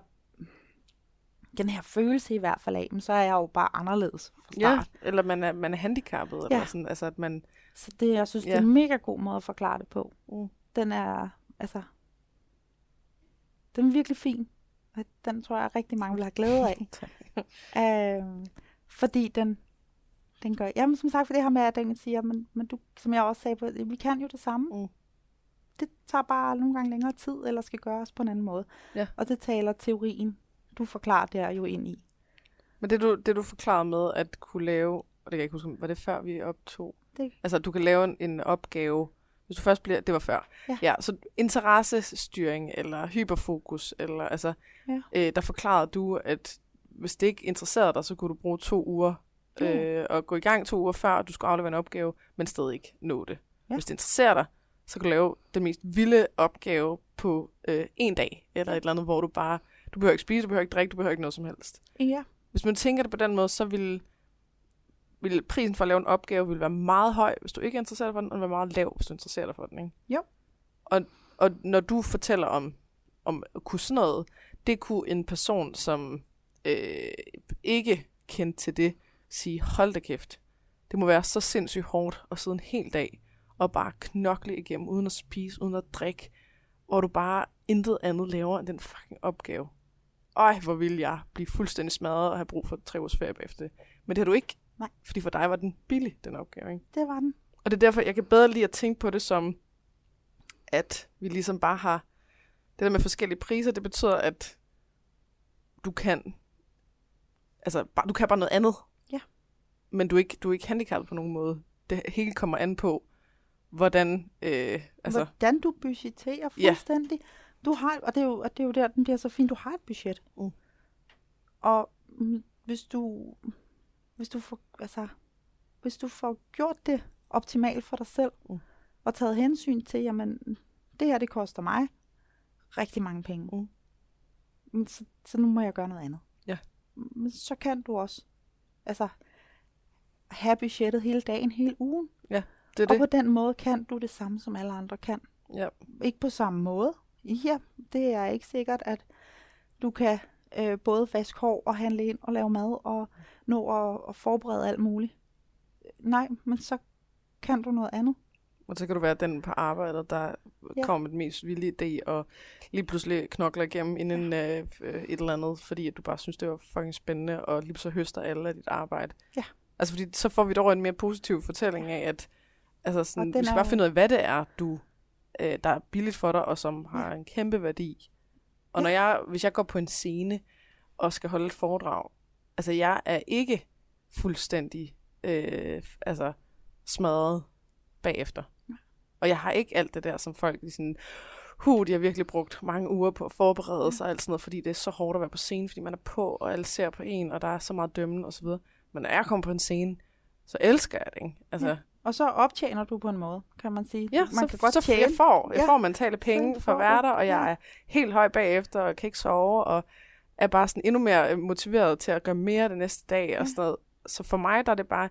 den her følelse i hvert fald af, men så er jeg jo bare anderledes fra Ja, start. eller man er, man er handicappet, eller Ja. sådan, altså at man, Så det, jeg synes, det er Ja. en mega god måde at forklare det på. Mm. Den er, altså, den er virkelig fin. Og Den tror jeg rigtig mange vil have glæde af. [laughs] øhm, fordi den, den gør, jamen som sagt, for det her med, at den siger, men, men du, som jeg også sagde på, vi kan jo det samme. Mm. Det tager bare nogle gange længere tid, eller skal gøres på en anden måde. Ja. Og det taler teorien, du forklarer der jo ind i. Men det du, det du forklarede med at kunne lave, og det kan jeg ikke huske, var det før vi optog? Det- Altså, du kan lave en, en opgave, hvis du først bliver, det var før. Ja. ja så interessestyring, eller hyperfokus, eller altså, Ja. øh, der forklarede du, at hvis det ikke interesserede dig, så kunne du bruge to uger, Mm. øh, og gå i gang to uger før, at du skulle aflevere en opgave, men stadig ikke nå det. Ja. Hvis det interesserer dig, så kan du lave den mest vilde opgave på øh, en dag, eller et eller andet, hvor du bare, du behøver ikke spise, du behøver ikke drikke, du behøver ikke noget som helst Ja, hvis man tænker det på den måde, så vil, vil prisen for at lave en opgave vil være meget høj, hvis du ikke er interesseret for den, og være meget lav, hvis du interesserer dig for den. Ikke? Jo. Og, og når du fortæller om, om at kunne sådan noget, det kunne en person, som øh, ikke kendte til det, sige, hold da kæft, det må være så sindssygt hårdt at sidde en hel dag og bare knokle igennem, uden at spise, uden at drikke, hvor du bare intet andet laver end den fucking opgave. Øj, hvor ville jeg blive fuldstændig smadret og have brug for tre ugers ferie efter det. Men det har du ikke. Nej. Fordi for dig var den billig, den opgave. Ikke? det var den. Og det er derfor, jeg kan bedre lide at tænke på det som, at vi ligesom bare har, det der med forskellige priser, det betyder, at du kan, altså bare, du kan bare noget andet. Ja. Men du er ikke, du er ikke handicappet på nogen måde. Det hele kommer an på, hvordan, øh, altså, Hvordan du budgetterer Ja. Du har, og det, er jo, og det er jo der, den bliver så fint, du har et budget. Mm. Og mm, hvis du, hvis du får, altså, hvis du får gjort det optimalt for dig selv, Mm. og taget hensyn til, jamen, det her, det koster mig rigtig mange penge. Mm. Men Så, så nu må jeg gøre noget andet. Ja. Men så kan du også, altså, have budgettet hele dagen, hele ugen. det er Og det. på den måde kan du det samme, som alle andre kan. Ja. Ikke på samme måde. Ja, det er ikke sikkert, at du kan øh, både vaske hår og handle ind og lave mad og nå at, at forberede alt muligt. Nej, men så kan du noget andet. Og så kan du være den på arbejdet, der Ja. ja. kommer med den mest vilde idé, og lige pludselig knokler igennem inden øh, øh, et eller andet, fordi at du bare synes, det var fucking spændende, og lige så høster alle af dit arbejde. Ja. Altså, fordi så får vi dog en mere positiv fortælling af, at altså sådan, vi skal bare finde ud af, hvad det er, du, øh, der er billigt for dig, og som har en kæmpe værdi. Og når jeg, hvis jeg går på en scene og skal holde et foredrag, altså jeg er ikke fuldstændig øh, altså smadret bagefter. Og jeg har ikke alt det der, som folk de sådan, hu, de har virkelig brugt mange uger på at forberede sig og alt sådan noget, fordi det er så hårdt at være på scenen, fordi man er på, og alle ser på en, og der er så meget dømmen og så videre. Men når jeg kommer på en scene, så elsker jeg det, ikke? Altså, Ja. Og så optjener du på en måde, kan man sige. Ja, man så, kan godt så tjene. jeg får, jeg Ja. får mentale penge Så for der, og jeg Ja. er helt høj bagefter, og kan ikke sove, og er bare sådan endnu mere øh, motiveret til at gøre mere den næste dag, og sådan noget. Så for mig, der er det bare,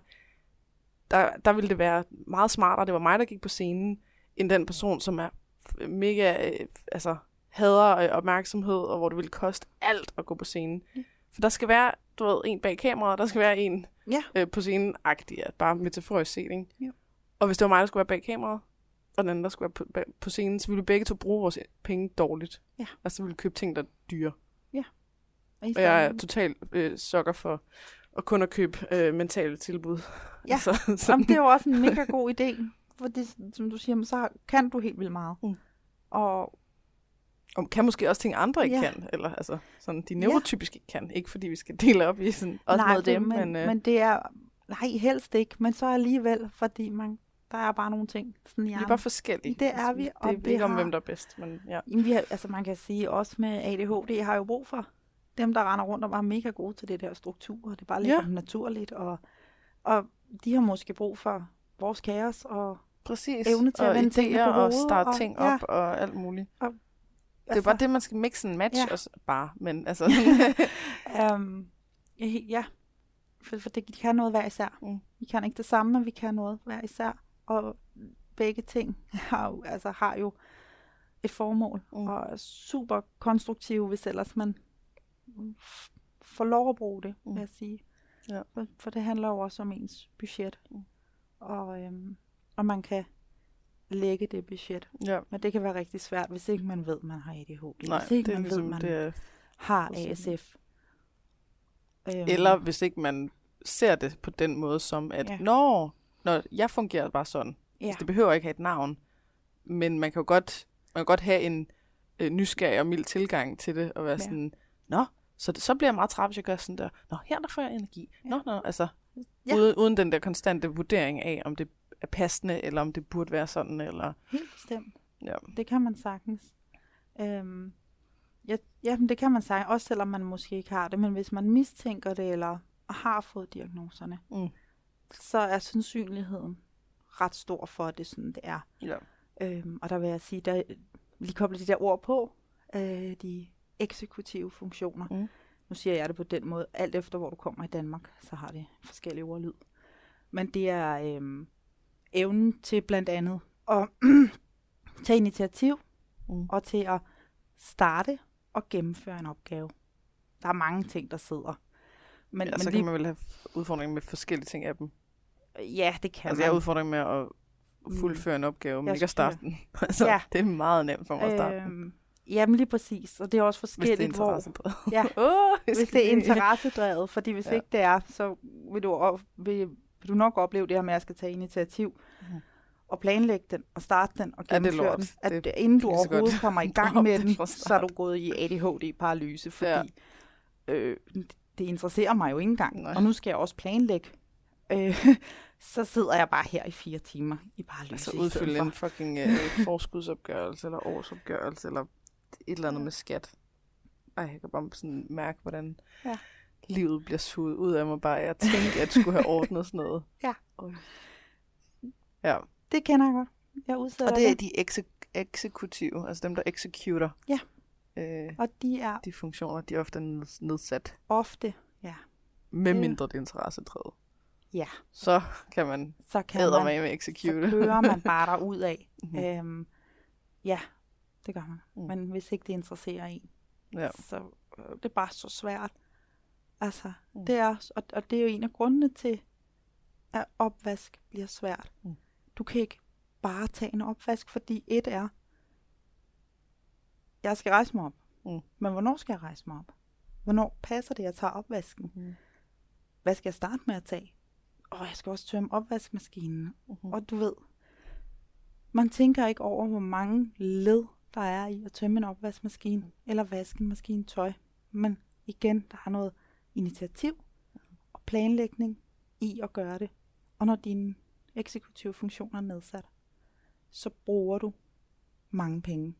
der, der ville det være meget smartere, det var mig, der gik på scenen, end den person, som er mega, øh, altså, hader øh, opmærksomhed, og hvor det ville koste alt at gå på scenen. For der skal være, du ved, en bag kameraet, der skal være en Ja. øh, på scenen, agtig, bare metaforisk set, ikke? Jo. Og hvis det var mig, der skulle være bag kameraet, og den anden, der skulle være på, bag, på scenen, så ville vi begge to bruge vores penge dårligt. Ja. Altså, så ville vi købe ting, der er dyre. Og, i Og jeg er totalt øh, sokker for at kun at købe øh, mentale tilbud. Ja. Altså, Jamen, sådan, det er jo også en mega god idé, for det, som du siger, så kan du helt vildt meget. Mm. Og og kan måske også ting, andre ikke Ja. kan. Eller altså, sådan, de neurotypisk ikke kan. Ikke fordi vi skal [laughs] dele op i sådan, også nej, det- dem, men, men, øh, men det er, nej, helst ikke, men så alligevel, fordi man, der er bare nogle ting, sådan i vi er bare forskellige. Det er vi, Det og er vi ikke om, hvem der er bedst, men ja. Jamen, vi har, altså man kan sige, også med ADHD har jo brug for dem, der render rundt og var mega gode til det der struktur. Det bare ligger Ja. naturligt, og, og de har måske brug for vores kaos, og Præcis. Evne til at og vende tingene på og hovedet, starte og- ting ja. op og alt muligt. Og, Det er bare det, man skal mixe en match Ja. også bare, men altså... [laughs] Um, ja, for, for det, de kan noget hver især. Mm. Vi kan ikke det samme, men vi kan noget hver især. Og begge ting [laughs] har jo, altså, har jo et formål, Mm. og er super konstruktive, hvis ellers man får lov at bruge det, Mm. vil jeg sige. Ja. For, for det handler jo også om ens budget. Mm. Og, øhm, og man kan lægge det budget. ja. Men det kan være rigtig svært, hvis ikke man ved, man har ADHD. Nej, hvis ikke det man ligesom, ved, man det er, har. ASF. Øhm, eller hvis ikke man ser det på den måde som, at Ja. når, når jeg fungerer bare sådan, ja. altså, det behøver ikke have et navn, men man kan jo godt, man kan godt have en øh, nysgerrig og mild tilgang til det, og være Ja. sådan, nå, så, det, så bliver jeg meget træt, hvis jeg gør sådan der, nå, her der får jeg energi, Ja. nå, nå, altså, ja. uden, uden den der konstante vurdering af, om det er passende, eller om det burde være sådan, eller, Helt bestemt. ja. Det kan man sagtens. Øhm, ja, ja, det kan man sagtens, også selvom man måske ikke har det. Men hvis man mistænker det, eller har fået diagnoserne, Mm. så er sandsynligheden ret stor for, at det er sådan, det er. ja. Øhm, og der vil jeg sige, der lige koble de der ord på, øh, de eksekutive funktioner. Mm. Nu siger jeg det på den måde, alt efter hvor du kommer i Danmark, så har det forskellige ordlyd. Men det er øhm, evnen til blandt andet at [clears throat] tage initiativ Mm. og til at starte og gennemføre en opgave. Der er mange ting, der sidder. Men, ja, men så lige, kan man vel have udfordringer med forskellige ting af dem. ja, det kan Altså, jeg har man. udfordring med at fuldføre en opgave, men Jeg ikke at starte den. [laughs] altså, Ja. Det er meget nemt for mig at starte den. Øhm, jamen lige præcis, og det er også Hvis det er forskelligt, hvor... interessedrevet. Ja, oh, [laughs] hvis det er interessedrevet, fordi hvis ja. Ikke det er, så vil du, op, vil, vil du nok opleve det her med, at jeg skal tage initiativ Mhm. og planlægge den, og starte den og Ja, gennemføre lort. den. At Det inden du så godt overhovedet kommer i [laughs] gang med den, så er du gået i ADHD-paralyse, fordi Ja. øh, det interesserer mig jo ikke engang. Nej. Og nu skal jeg også planlægge. Øh, [laughs] så sidder jeg bare her i fire timer i paralyse. Altså udfylde en fucking øh, forskudsopgørelse, eller årsopgørelse, eller et eller andet med skat. Ej, jeg kan bare sådan mærke, hvordan Ja. Livet bliver suget ud af mig bare. Jeg tænkte, at jeg skulle have [laughs] ordnet sådan noget. Ja. Ja, Det kender jeg godt. Jeg udsætter og det er de ekse- eksekutive, altså dem, der executer. Ja. Øh, Og de er de funktioner, de er ofte neds- nedsat, ofte, ja, med Det- mindre det er interessedrevet. ja, Så kan man så kan man, med med så execute. kører man bare derud af. [laughs] Mhm. Øhm, ja, det gør man. Mm. Men hvis ikke det interesserer en, Ja. så øh, det er bare så svært. Altså, Mm. det er, og, og det er jo en af grundene til, at opvask bliver svært. Mm. Du kan ikke bare tage en opvask, fordi et er, jeg skal rejse mig op. Mm. Men hvornår skal jeg rejse mig op? Hvornår passer det, at jeg tager opvasken? Mm. Hvad skal jeg starte med at tage? Og jeg skal også tømme opvaskemaskinen. Mhm. Og du ved, man tænker ikke over, hvor mange led, der er i at tømme en opvaskemaskine, eller vaske en maskine tøj. Men igen, der er noget initiativ og planlægning i at gøre det. Og når dine eksekutive funktioner er nedsat, så bruger du mange penge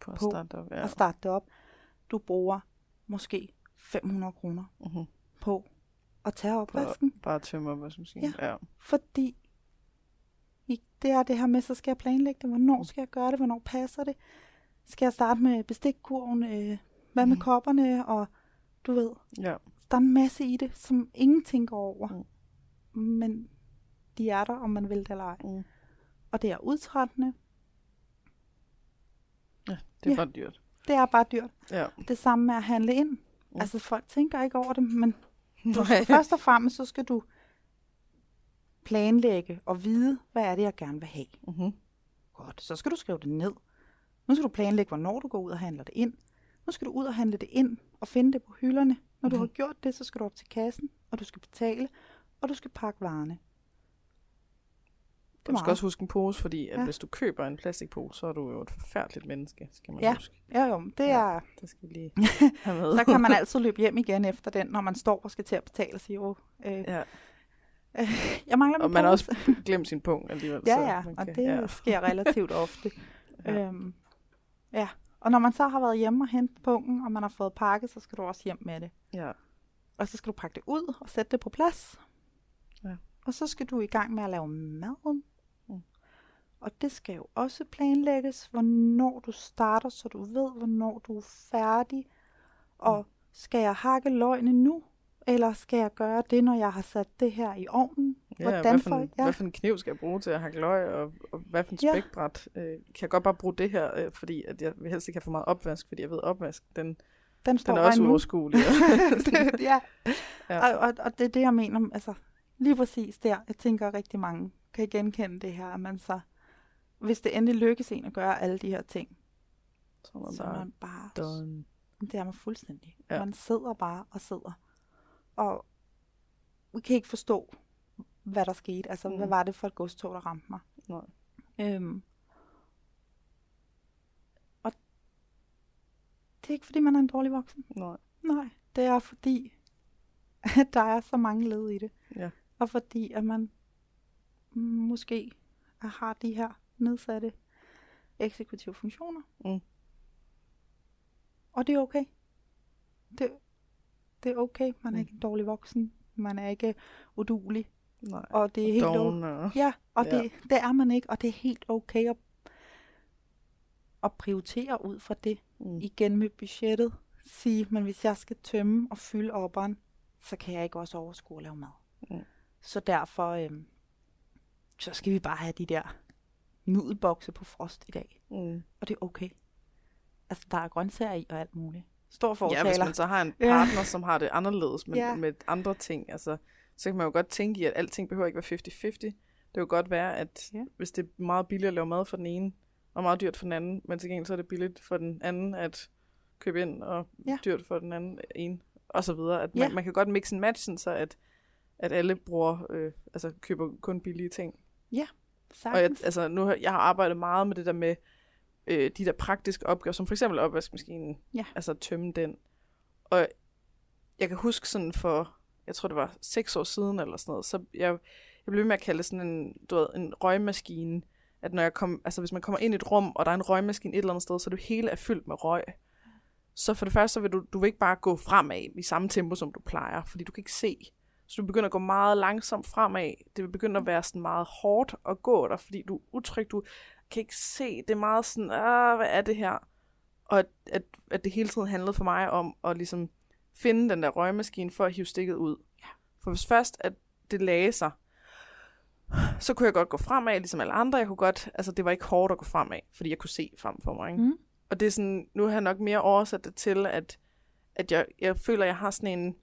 På at på starte op, ja. ja. at starte det op. Du bruger måske 500 kroner Mhm. på at tage opvasken. bare at tømme op, hvad skal man sige. Ja. Fordi det er det her med, så skal jeg planlægge det. Hvornår skal jeg gøre det? Hvornår passer det? Skal jeg starte med bestikkurven? Øh, hvad med Mhm. kopperne? Og du ved, ja. Der er en masse i det, som ingen tænker over. Mm. Men de er der, om man vil det eller ej. Mm. Og det er udtrættende. ja. Det er Ja. bare dyrt. Det er bare dyrt. Ja. Det samme med at handle ind. Mm. Altså, folk tænker ikke over det, men du skal, først og fremmest, så skal du planlægge og vide, hvad er det, jeg gerne vil have. Mhm. Godt, så skal du skrive det ned. Nu skal du planlægge, hvornår du går ud og handler det ind. Nu skal du ud og handle det ind og finde det på hylderne. Når du Mhm. har gjort det, så skal du op til kassen, og du skal betale, og du skal pakke varerne. Du skal også huske en pose, fordi at Ja. hvis du køber en plastikpose, så er du jo et forfærdeligt menneske, skal man Ja. huske. Ja, jo, det Ja. er... Det skal vi lige have med. [laughs] Så kan man [laughs] altid løbe hjem igen efter den, når man står og skal til at betale og sige, åh, øh, Ja. [laughs] jeg mangler min Og man har pose." også glemt sin punkt alligevel. Ja, så ja, man og kan- det ja. sker relativt ofte. Ja. Øhm, ja, og når man så har været hjemme og hentet punkten, og man har fået pakket, så skal du også hjem med det. ja. Og så skal du pakke det ud og sætte det på plads. Ja. Og så skal du i gang med at lave maden. Mm. Og det skal jo også planlægges, hvornår du starter, så du ved, hvornår du er færdig. Og Mm. skal jeg hakke løgene nu? Eller skal jeg gøre det, når jeg har sat det her i ovnen? Ja, Hvordan hvad, for en, ja. hvad for en kniv skal jeg bruge til at hakke løg, og, og hvad for en Ja. spækbræt? Øh, kan jeg godt bare bruge det her, øh, fordi at jeg vil helst ikke have for meget opvask, fordi jeg ved, opvask, den, Den står den er også uoverskuelig. det, [laughs] ja. [laughs] Ja. ja. Og, og, og det er det, jeg mener. Altså, lige præcis der. Jeg tænker, at rigtig mange kan genkende det her, at man så, hvis det endelig lykkes en at gøre alle de her ting, så man så bare man bare, done. det er man fuldstændig. Ja. Ja. Man sidder bare og sidder. Og vi kan ikke forstå, hvad der skete. Altså, mm. hvad var det for et godstog, der ramte mig? Nej. Øhm. Og det er ikke, fordi man er en dårlig voksen. Nej. Nej, det er fordi, at der er så mange led i det. Ja. Og fordi, at man måske har de her nedsatte eksekutive funktioner. Mm. Og det er okay. Det, det er okay. Man er Mm. ikke en dårlig voksen. Man er ikke udulig. Nej. Og det er helt okay. Ja, og Ja. det, det er man ikke. Og det er helt okay at, at prioritere ud fra det Mm. igen med budgettet sige, men hvis jeg skal tømme og fylde opperen, så kan jeg ikke også overskue at lave mad. Mm. Så derfor, øhm, så skal vi bare have de der nudelbokse på frost i dag. Mm. Og det er okay. Altså, der er grøntsager i og alt muligt. Stor Ja, fortaler. hvis man så har en Ja. partner, som har det anderledes med, Ja. med andre ting, altså, så kan man jo godt tænke i, at alting behøver ikke være 50-50. Det kan jo godt være, at Ja. hvis det er meget billigt at lave mad for den ene, og meget dyrt for den anden, men til gengæld så er det billigt for den anden at købe ind, og Ja. dyrt for den anden en, og så videre. At man, Ja. man kan godt mix and match, sådan så at, at alle bruger, øh, altså køber kun billige ting. Og jeg, Sagtens. altså, nu jeg har arbejdet meget med det der med øh, de der praktiske opgaver, som for eksempel opvaskemaskinen, Ja. altså tømme den. Og jeg kan huske sådan for, jeg tror det var seks år siden eller sådan noget, så jeg, jeg blev med at kalde sådan en, du ved, en røgmaskine, at når jeg kom, altså hvis man kommer ind i et rum, og der er en røgmaskine et eller andet sted, så det hele er fyldt med røg. Så for det første, så vil du, du vil ikke bare gå fremad i samme tempo, som du plejer, fordi du kan ikke se. Så du begynder at gå meget langsomt fremad. Det vil begynde at være sådan meget hårdt at gå der, fordi du er utryg, du kan ikke se. Det er meget sådan, ah, hvad er det her? Og at, at, at det hele tiden handlede for mig om at ligesom finde den der røgmaskine for at hive stikket ud. Ja. For hvis først, at det lagde sig, så kunne jeg godt gå fremad, ligesom alle andre. Jeg kunne godt, altså det var ikke hårdt at gå fremad, fordi jeg kunne se frem for mig. Ikke? Mm. Og det er sådan, nu har jeg nok mere oversat det til, at, at jeg, jeg føler, at jeg har sådan en,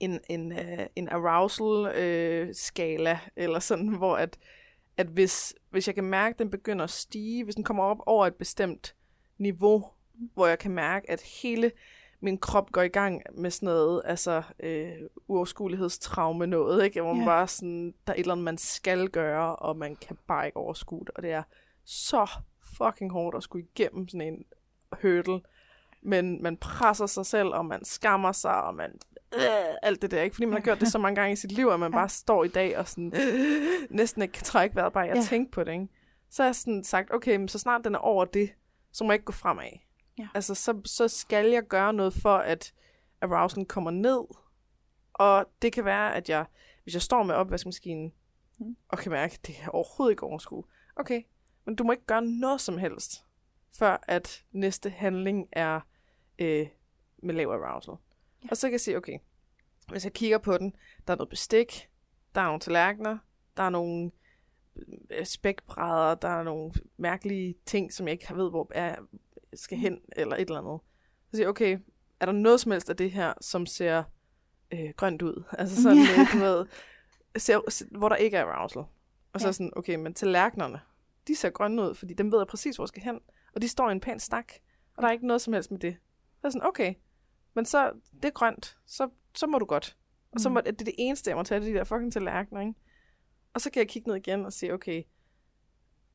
en, en, uh, en arousal-skala, eller sådan, hvor at, at hvis, hvis jeg kan mærke, at den begynder at stige, hvis den kommer op over et bestemt niveau, hvor jeg kan mærke, at hele min krop går i gang med sådan noget, altså øh, uoverskuelighedstraume noget, ikke? Hvor man Ja. bare sådan, der er et eller andet, man skal gøre, og man kan bare ikke overskue det, og det er så fucking hårdt at skulle igennem sådan en hurdle, men man presser sig selv, og man skammer sig, og man øh, alt det der, ikke? Fordi man har gjort det så mange gange i sit liv, at man bare står i dag og sådan, øh, [laughs] næsten ikke kan trække vejret, bare jeg Ja. tænker på det, ikke? Så har jeg sådan sagt, okay, men så snart den er over det, så må jeg ikke gå fremad. Ja. Altså, så, så skal jeg gøre noget for, at arousalen kommer ned. Og det kan være, at jeg, hvis jeg står med opvaskemaskinen, Mm. og kan mærke, at det er overhovedet ikke overskue. Okay, men du må ikke gøre noget som helst, før at næste handling er øh, med lav arousal. Ja. Og så kan jeg sige, okay, hvis jeg kigger på den, der er noget bestik, der er nogle tallerkener, der er nogle øh, spækbrædder, der er nogle mærkelige ting, som jeg ikke ved, hvor er, skal hen, eller et eller andet. Så siger jeg, okay, er der noget som helst af det her, som ser øh, grønt ud? [laughs] Altså sådan, yeah. du ved, ser, hvor der ikke er arousal. Og så ja. sådan, okay, men tallerkenerne, de ser grønne ud, fordi dem ved jeg præcis, hvor jeg skal hen. Og de står i en pæn stak, og der er ikke noget som helst med det. Så er jeg sådan, okay, men så, det er grønt, så, så må du godt. Og så Mm. må, det er det eneste, jeg må tage, det de der fucking tallerkener, ikke? Og så kan jeg kigge ned igen og sige, okay,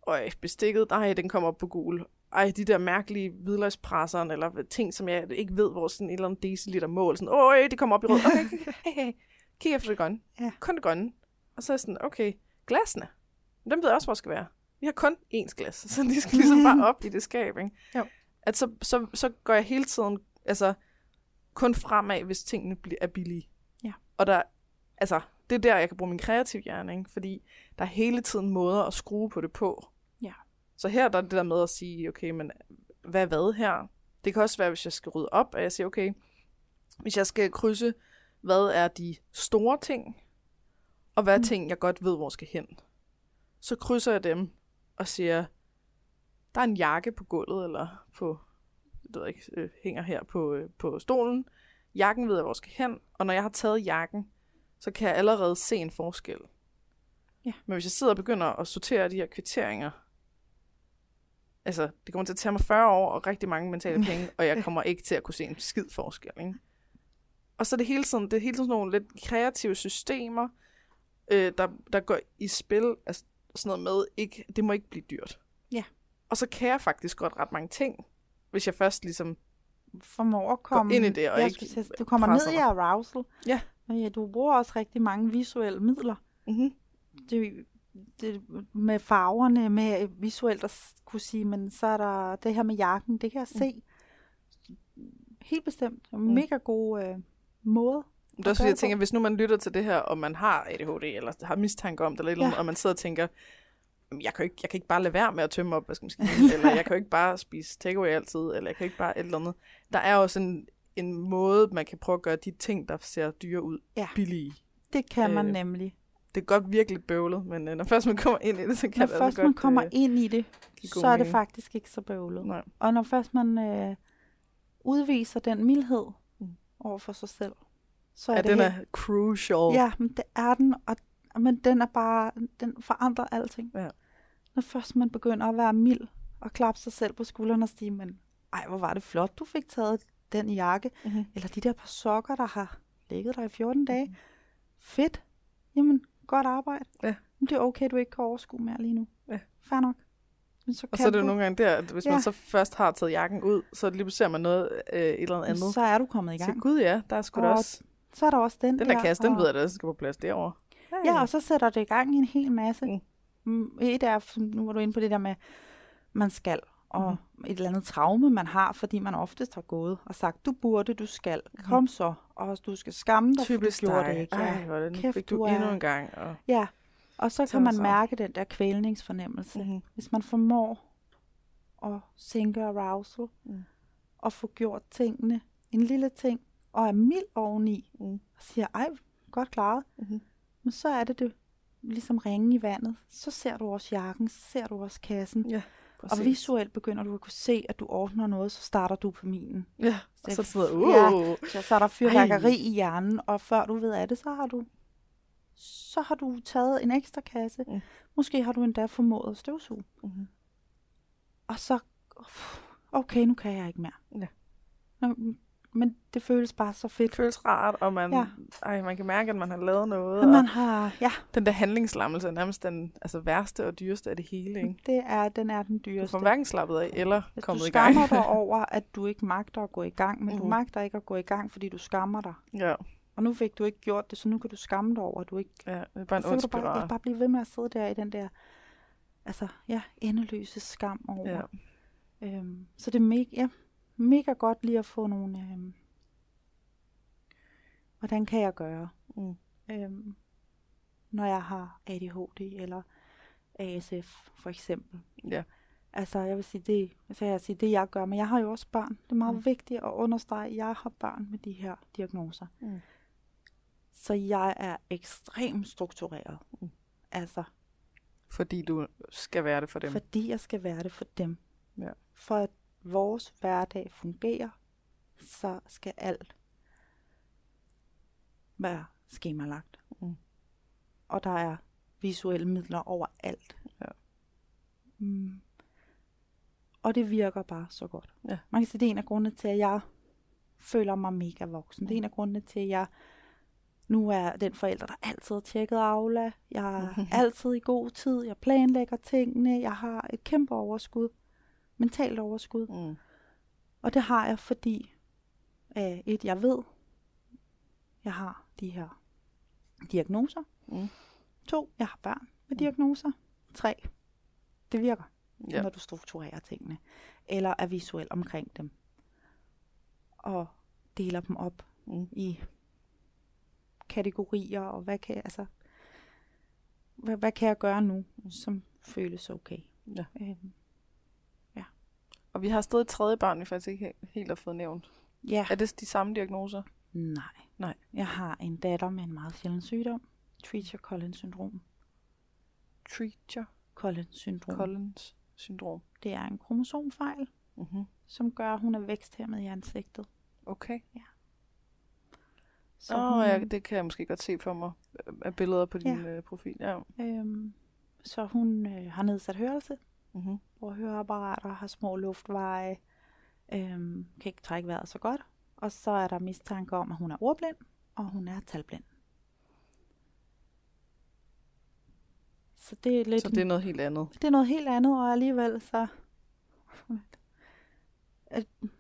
øj, bestikket, nej, den kommer op på gul. Ej, de der mærkelige hvidløgspresseren, eller ting, som jeg ikke ved, hvor sådan et eller andet deciliter mål, sådan, øj, de kommer op i rød. Okay, hey, hey, kig efter det grønne. Ja. Kun det grønne. Og så er sådan, okay, glasene, dem ved jeg også, hvor skal være. Vi har kun én glas, [laughs] så de skal ligesom bare [laughs] op i det skab, ikke? Jo. At så, så, så går jeg hele tiden, altså, kun fremad, hvis tingene er billige. Ja. Og der, altså, det er der, jeg kan bruge min kreative hjerne, ikke? Fordi der er hele tiden måder at skrue på det på. Ja. Så her der er det der med at sige, okay, men hvad hvad her? Det kan også være, hvis jeg skal rydde op, og jeg siger, okay, hvis jeg skal krydse, hvad er de store ting, og hvad er Mm. ting, jeg godt ved, hvor skal hen. Så krydser jeg dem og siger, der er en jakke på gulvet, eller på, det ved jeg ikke, øh, hænger her på, øh, på stolen. Jakken ved jeg, hvor skal hen, og når jeg har taget jakken, så kan jeg allerede se en forskel. Ja. Men hvis jeg sidder og begynder at sortere de her kvitteringer, altså, det kommer til at tage mig 40 år og rigtig mange mentale [laughs] penge, og jeg kommer ikke til at kunne se en skid forskel, ikke? Og så er det hele tiden, det er hele tiden sådan nogle lidt kreative systemer, øh, der, der går i spil, altså sådan noget med, ikke, det må ikke blive dyrt. Ja. Og så kan jeg faktisk godt ret mange ting, hvis jeg først ligesom, formår at komme ind i det, og jeg ikke sige, du kommer ned i arousal. Ja. Men ja, du bruger også rigtig mange visuelle midler. mm-hmm, Det, det, med farverne, med visuelt at kunne sige, men så er der det her med jakken, det kan jeg se. Helt bestemt. Mm. mega god øh, måde. Det er også fordi, jeg tænker, hvis nu man lytter til det her, og man har ADHD, eller har mistanke om det, eller, eller Ja. andet, og man sidder og tænker, "Jamen, jeg kan, ikke, jeg kan ikke bare lade være med at tømme op vaskemaskinen, [laughs] eller jeg kan jo ikke bare spise takeaway altid, eller jeg kan ikke bare et eller andet. Der er også en, en måde, man kan prøve at gøre de ting, der ser dyre ud, Ja. billige. Det kan man Øh, nemlig. Det er godt virkelig bøvlet, men øh, når først man kommer ind i det, så kan Når det altså først godt... man kommer øh, ind i det, så er det faktisk ikke så bøvlet. Nej. Og når først man øh, udviser den mildhed Mm. over for sig selv, så er Ja, det den helt- er crucial. Ja, men det er den, og, men den er bare, den forandrer alting. Ja. Når først man begynder at være mild og klappe sig selv på skulderen og sige, men ej, hvor var det flot, du fik taget den jakke, Mm-hmm. eller de der par sokker, der har ligget der i 14 dage. Fedt. Jamen, godt arbejde. Ja. Men det er okay, du ikke kan overskue mere lige nu. Ja. Fair nok. Men så Og så er det jo nogle gange der, at hvis ja. Man så først har taget jakken ud, så lige ser man noget, øh, et eller andet. så er du kommet i Så gang. gud ja, der er sgu Og også... Så er der også den, Den der kasse, den og- ved jeg da, skal på plads derovre. Ja, og så sætter det i gang i en hel masse. Mm. Mm. Et er, som nu var du inde på det der med, man skal, og mm. et eller andet traume, man har, fordi man oftest har gået og sagt, du burde, du skal, kom så, og du skal skamme dig, for du Typisk gjorde det ikke. Ej, hvordan Kæft, fik du, du er- endnu en gang. Og... Ja, og så kan man så. mærke den der kvælningsfornemmelse. Mm. Mm-hmm. Hvis man formår at sænke arousal, Mm. og få gjort tingene, en lille ting, og er mild oveni, Mm. og siger, ej, godt klaret, Mm-hmm. Men så er det det, ligesom ringe i vandet. Så ser du også jakken, så ser du også kassen. Ja, Og visuelt begynder du at kunne se, at du ordner noget, så starter du på minen. Ja, og så Det er sidder uh, ja. ja. Så, så er der fyrværkeri i hjernen, og før du ved af det, så har du så har du taget en ekstra kasse. Mm. Måske har du endda formået at støvsuge. Mm-hmm. Og så, okay, nu kan jeg ikke mere. Ja. Nå, men det føles bare så fedt. Det føles rart, og man, ja. Ej, man kan mærke, at man har lavet noget. At man har, ja, den der handlingslammelse er nærmest den altså, værste og dyreste af det hele. Ikke? det er, den er den Du dyreste. får hverken slappet af eller Hvis du kommet i gang. skammer dig [laughs] over, at du ikke magter at gå i gang, men mm. du Mhm. magter ikke at gå i gang, fordi du skammer dig. ja, Og nu fik du ikke gjort det, så nu kan du skamme dig over, at du ikke... ja, det er bare en så du bare, ja, bare blive ved med at sidde der i den der, altså, ja, endeløse skam over. Ja. Øhm, så det er mega, ja, mega godt lige at få nogle... Øhm, hvordan kan jeg gøre, Mm. øhm, når jeg har ADHD eller ASF for eksempel. Ja. Altså, jeg vil sige, det, så jeg sige, det jeg gør, men jeg har jo også børn. Det er meget mm. vigtigt at understrege, at jeg har børn med de her diagnoser. Mm. Så jeg er ekstremt struktureret. Mm. Altså, Fordi du skal være det for dem. fordi jeg skal være det for dem. Ja. For at vores hverdag fungerer, så skal alt være skemalagt. Mm. Og der er visuelle midler overalt. Ja. Mm. Og det virker bare så godt. Ja. Man kan sige, det er en af grundene til, at jeg føler mig mega voksen. Det er Mm. en af grundene til, at jeg nu er den forælder, der altid har tjekket Aula. Jeg er [laughs] altid i god tid. Jeg planlægger tingene. Jeg har et kæmpe overskud. Mentalt overskud. Mm. Og det har jeg, fordi øh, et, jeg ved, jeg har de her diagnoser. Mm. To, jeg har børn med Mm. diagnoser. Tre, det virker, ja. når du strukturerer tingene. Eller er visuel omkring dem. Og deler dem op Mm. i kategorier, og hvad kan, altså, hvad, hvad kan jeg gøre nu, som føles okay. Ja. Øhm, Og vi har stadig et tredje barn, vi faktisk ikke he- helt har fået nævnt. ja. Er det de samme diagnoser? Nej. Nej. Jeg har en datter med en meget sjælden sygdom. Treacher-Collins syndrom. Treacher Collins syndrom. Collins syndrom. Det er en kromosomfejl, Mm-hmm. som gør, at hun er væksthæmmet i ansigtet. Okay. Så Åh, hun, oh, ja, det kan jeg måske godt se for mig øh, af billeder på din ja. profil. Ja. øhm, så hun øh, har nedsat hørelse, Mm-hmm. hvor høreapparater har små luftveje, øhm, kan ikke trække vejret så godt. Og så er der mistanke om, at hun er ordblind, og hun er talblind. Så det er lidt Så det er noget helt andet. det er noget helt andet, og alligevel så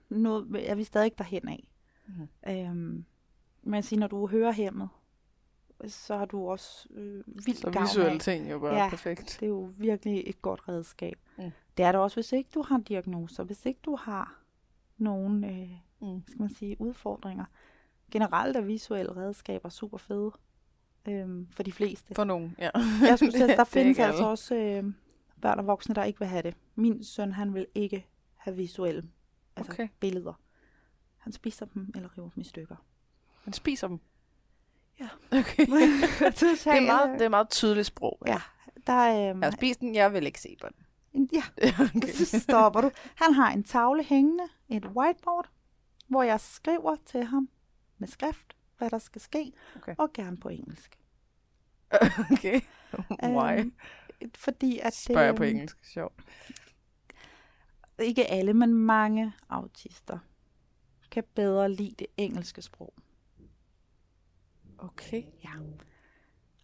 noget, er vi stadig derhen af. Mhm. Øhm, men siger, når du hører hemmet, så har du også øh, vildt Så gavn visuelle af. ting jo bare Ja. perfekt. Det er jo virkelig et godt redskab. Det er det også, hvis ikke du har diagnoser, hvis ikke du har nogen øh, Mm. skal man sige, udfordringer. Generelt er visuelle redskaber super fede øhm, for de fleste. For nogen, ja. Jeg skulle sige, [laughs] der er findes altså alle. også øh, børn og voksne, der ikke vil have det. Min søn, han vil ikke have visuelle altså Okay. billeder. Han spiser dem eller river dem i stykker. Han spiser dem. Ja. Okay. [laughs] det, er meget, det er meget tydeligt sprog. Ja. Der er, øhm, Jeg har spist den, jeg vil ikke se på den. En, [laughs] ja, okay. så stopper du. Han har en tavle hængende, et whiteboard, hvor jeg skriver til ham med skrift, hvad der skal ske, Okay. og gerne på engelsk. [laughs] okay. Why? Øhm, fordi at Spørger jeg på øhm, engelsk. Sjovt. Ikke alle, men mange autister kan bedre lide det engelske sprog. Okay. Ja.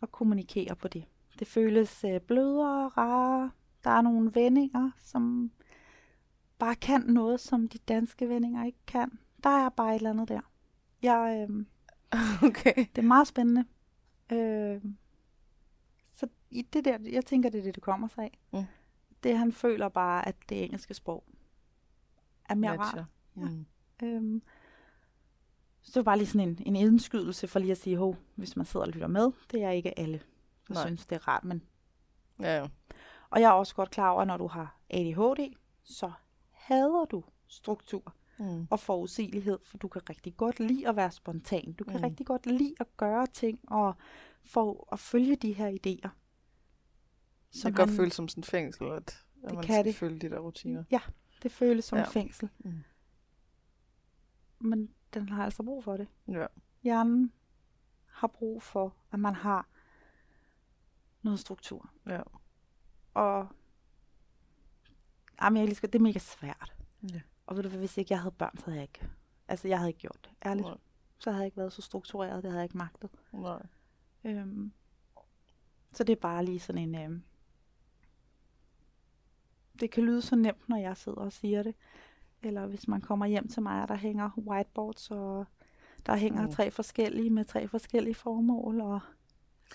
Og kommunikere på det. Det føles øh, blødere, rarere. Der er nogle vendinger, som bare kan noget, som de danske vendinger ikke kan. Der er bare et eller andet der. Jeg, øh, [laughs] Okay. det er meget spændende. Øh, så i det der, jeg tænker, det er det, det kommer sig af. Mm. Det han føler bare, at det engelske sprog er mere rart. Ja. Mm. Øhm, så det var bare lige sådan en, en indskydelse for lige at sige, hov, hvis man sidder og lytter med, det er ikke alle, der Nej. synes, det er rart. Men, Ja, ja. Og jeg er også godt klar over, at når du har ADHD, så hader du struktur Mm. og forudsigelighed, for du kan rigtig godt lide at være spontan. Du kan Mm. rigtig godt lide at gøre ting og for at følge de her idéer. Det kan godt føles som sådan et fængsel, at, at Det man kan skal det. følge de der rutiner. Ja, det føles som Ja. fængsel. Mm. Men den har altså brug for det. Ja. Hjernen har brug for, at man har noget struktur. Ja. Og jamen, jeg elsker, det er mega svært. Ja. Og ved du hvad, hvis ikke jeg havde børn, så havde jeg ikke, altså jeg havde ikke gjort det, ærligt. Nej. Så havde jeg ikke været så struktureret, det havde jeg ikke magtet. Nej. Øhm, så det er bare lige sådan en... Øhm, det kan lyde så nemt, når jeg sidder og siger det. Eller hvis man kommer hjem til mig, og der hænger whiteboards, og der hænger Mm. tre forskellige med tre forskellige formål, og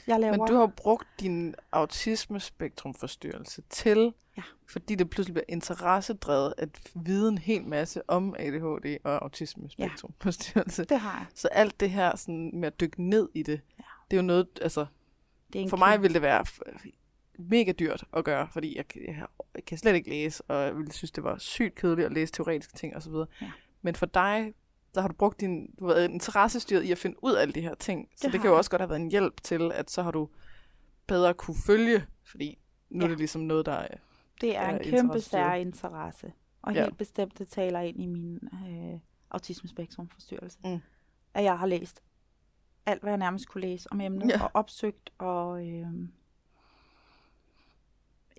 jeg laver... Men du har brugt din autismespektrumforstyrrelse til, Ja. fordi det pludselig bliver interessedrevet at vide en hel masse om ADHD og autismespektrumforstyrrelse. Det har jeg. Så alt det her sådan med at dykke ned i det, Ja. det er jo noget, altså Det er for mig ville det være mega dyrt at gøre, fordi jeg, jeg, jeg kan slet ikke læse, og jeg ville synes, det var sygt kedeligt at læse teoretiske ting osv. Ja. Men for dig, der har du brugt din, du været interessestyret i at finde ud af alle de her ting. Så det, Det det kan jo også godt have været en hjælp til, at så har du bedre kunne følge, fordi nu ja. er det ligesom noget, der er... Det er Ja, en kæmpe stær interesse. Og Ja. helt bestemt, det taler ind i min øh, autismespektrumforstyrrelse. Mm. At jeg har læst alt, hvad jeg nærmest kunne læse om emnet, Ja. og opsøgt, og øh,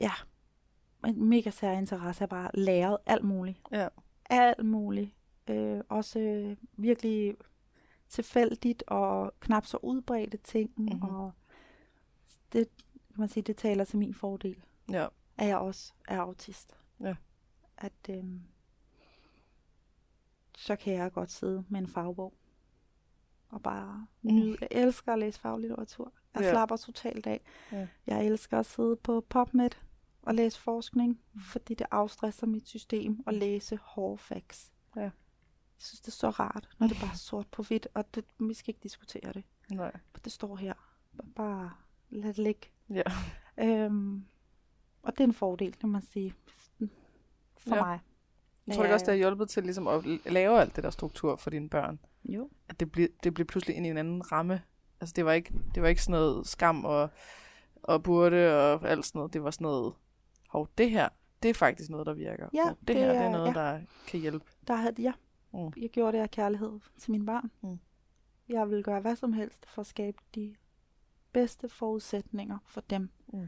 ja, en mega sær interesse. Jeg har bare læret alt muligt. Ja. Alt muligt. Øh, også øh, virkelig tilfældigt og knap så udbredte ting. Mhm. Mm-hmm. Og det, kan man sige, det taler til min fordel Ja. at jeg også er autist. Ja. At øhm, så kan jeg godt sidde med en fagbog og bare Mm. nyde. Jeg elsker at læse faglitteratur. Jeg Ja. slapper totalt af. Ja. Jeg elsker at sidde på PubMed og læse forskning, fordi det afstresser mit system at læse hårde facts. Ja. Jeg synes, det er så rart, når det bare er sort på hvidt, og det, vi skal ikke diskutere det. Nej. Det står her. Bare lad det ligge. Ja. Øhm, og det er en fordel, kan man sige, for Ja. ja. mig. Jeg tror ikke også, det har hjulpet til ligesom at lave alt det der struktur for dine børn. Jo. At det blev, det blev pludselig ind i en anden ramme. Altså det var ikke, det var ikke sådan noget skam og, og burde og alt sådan noget. Det var sådan noget, hov, det her, det er faktisk noget, der virker. Ja, det, det her, det er noget, ja. der kan hjælpe. Der havde jeg. Mm. Jeg gjorde det af kærlighed til mine børn. Mm. Jeg ville gøre hvad som helst for at skabe de bedste forudsætninger for dem. Mm.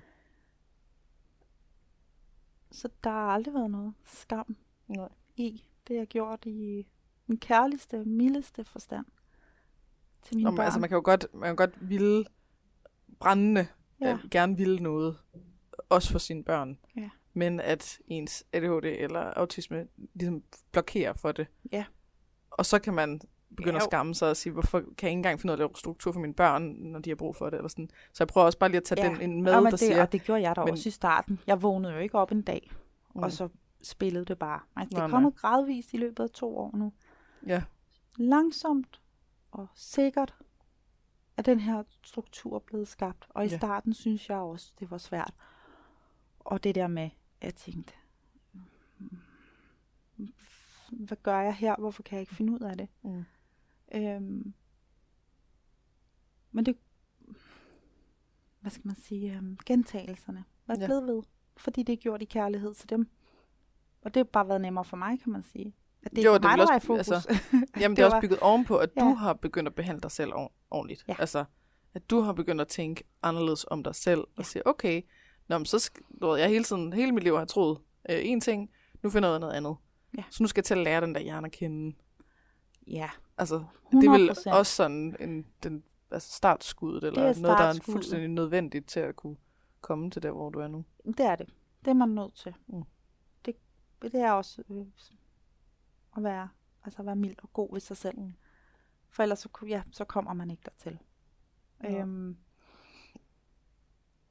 Så der har aldrig været noget skam Nej. i det, jeg gjort i den kærligste, mildeste forstand til mine Nå, men, børn. altså man kan jo godt, man kan godt ville brændende, ja. ja. gerne ville noget, også for sine børn. Ja. Men at ens ADHD eller autisme ligesom blokerer for det. Ja. Og så kan man begynde Ja, at skamme sig og sige, hvorfor kan jeg ikke engang finde ud af at lave struktur for mine børn, når de har brug for det. Eller sådan. Så jeg prøver også bare lige at tage Ja. den ind med, ja, men der det, siger, Og det gjorde jeg da men- også i starten. Jeg vågnede jo ikke op en dag, mm, og så spillede det bare. Altså, det Nej, er nej. gradvist i løbet af to år nu. ja, Langsomt og sikkert er den her struktur blevet skabt. Og i Ja. starten synes jeg også, det var svært. Og det der med, jeg tænkte, hvad gør jeg her? Hvorfor kan jeg ikke finde ud af det? mm, Øhm, men det, hvad skal man sige, øhm, gentagelserne var Ja. blevet ved, fordi det er gjort i kærlighed til dem. Og det har bare været nemmere for mig, kan man sige. At det er Jo, det er mig, der er også- fokus. altså, [laughs] Jamen, det Det er også bygget ovenpå, at ja. Du har begyndt at behandle dig selv ord- ordentligt. Ja. Altså, at du har begyndt at tænke anderledes om dig selv, og Ja. sige, okay, nå, men så sk- jeg hele tiden, hele mit liv har troet øh, en ting, nu finder jeg noget andet. Ja. Så nu skal jeg til at lære den der hjerne at kende. ja, Altså, det er vel 100%. også sådan en, den, altså startskuddet, eller er noget, der er fuldstændig nødvendigt til at kunne komme til der, hvor du er nu. det er det. Det er man nødt til. Mm. Det, det er også øh, at være, altså at være mild og god ved sig selv. For ellers så, ja, så kommer man ikke dertil. Ja. Øhm,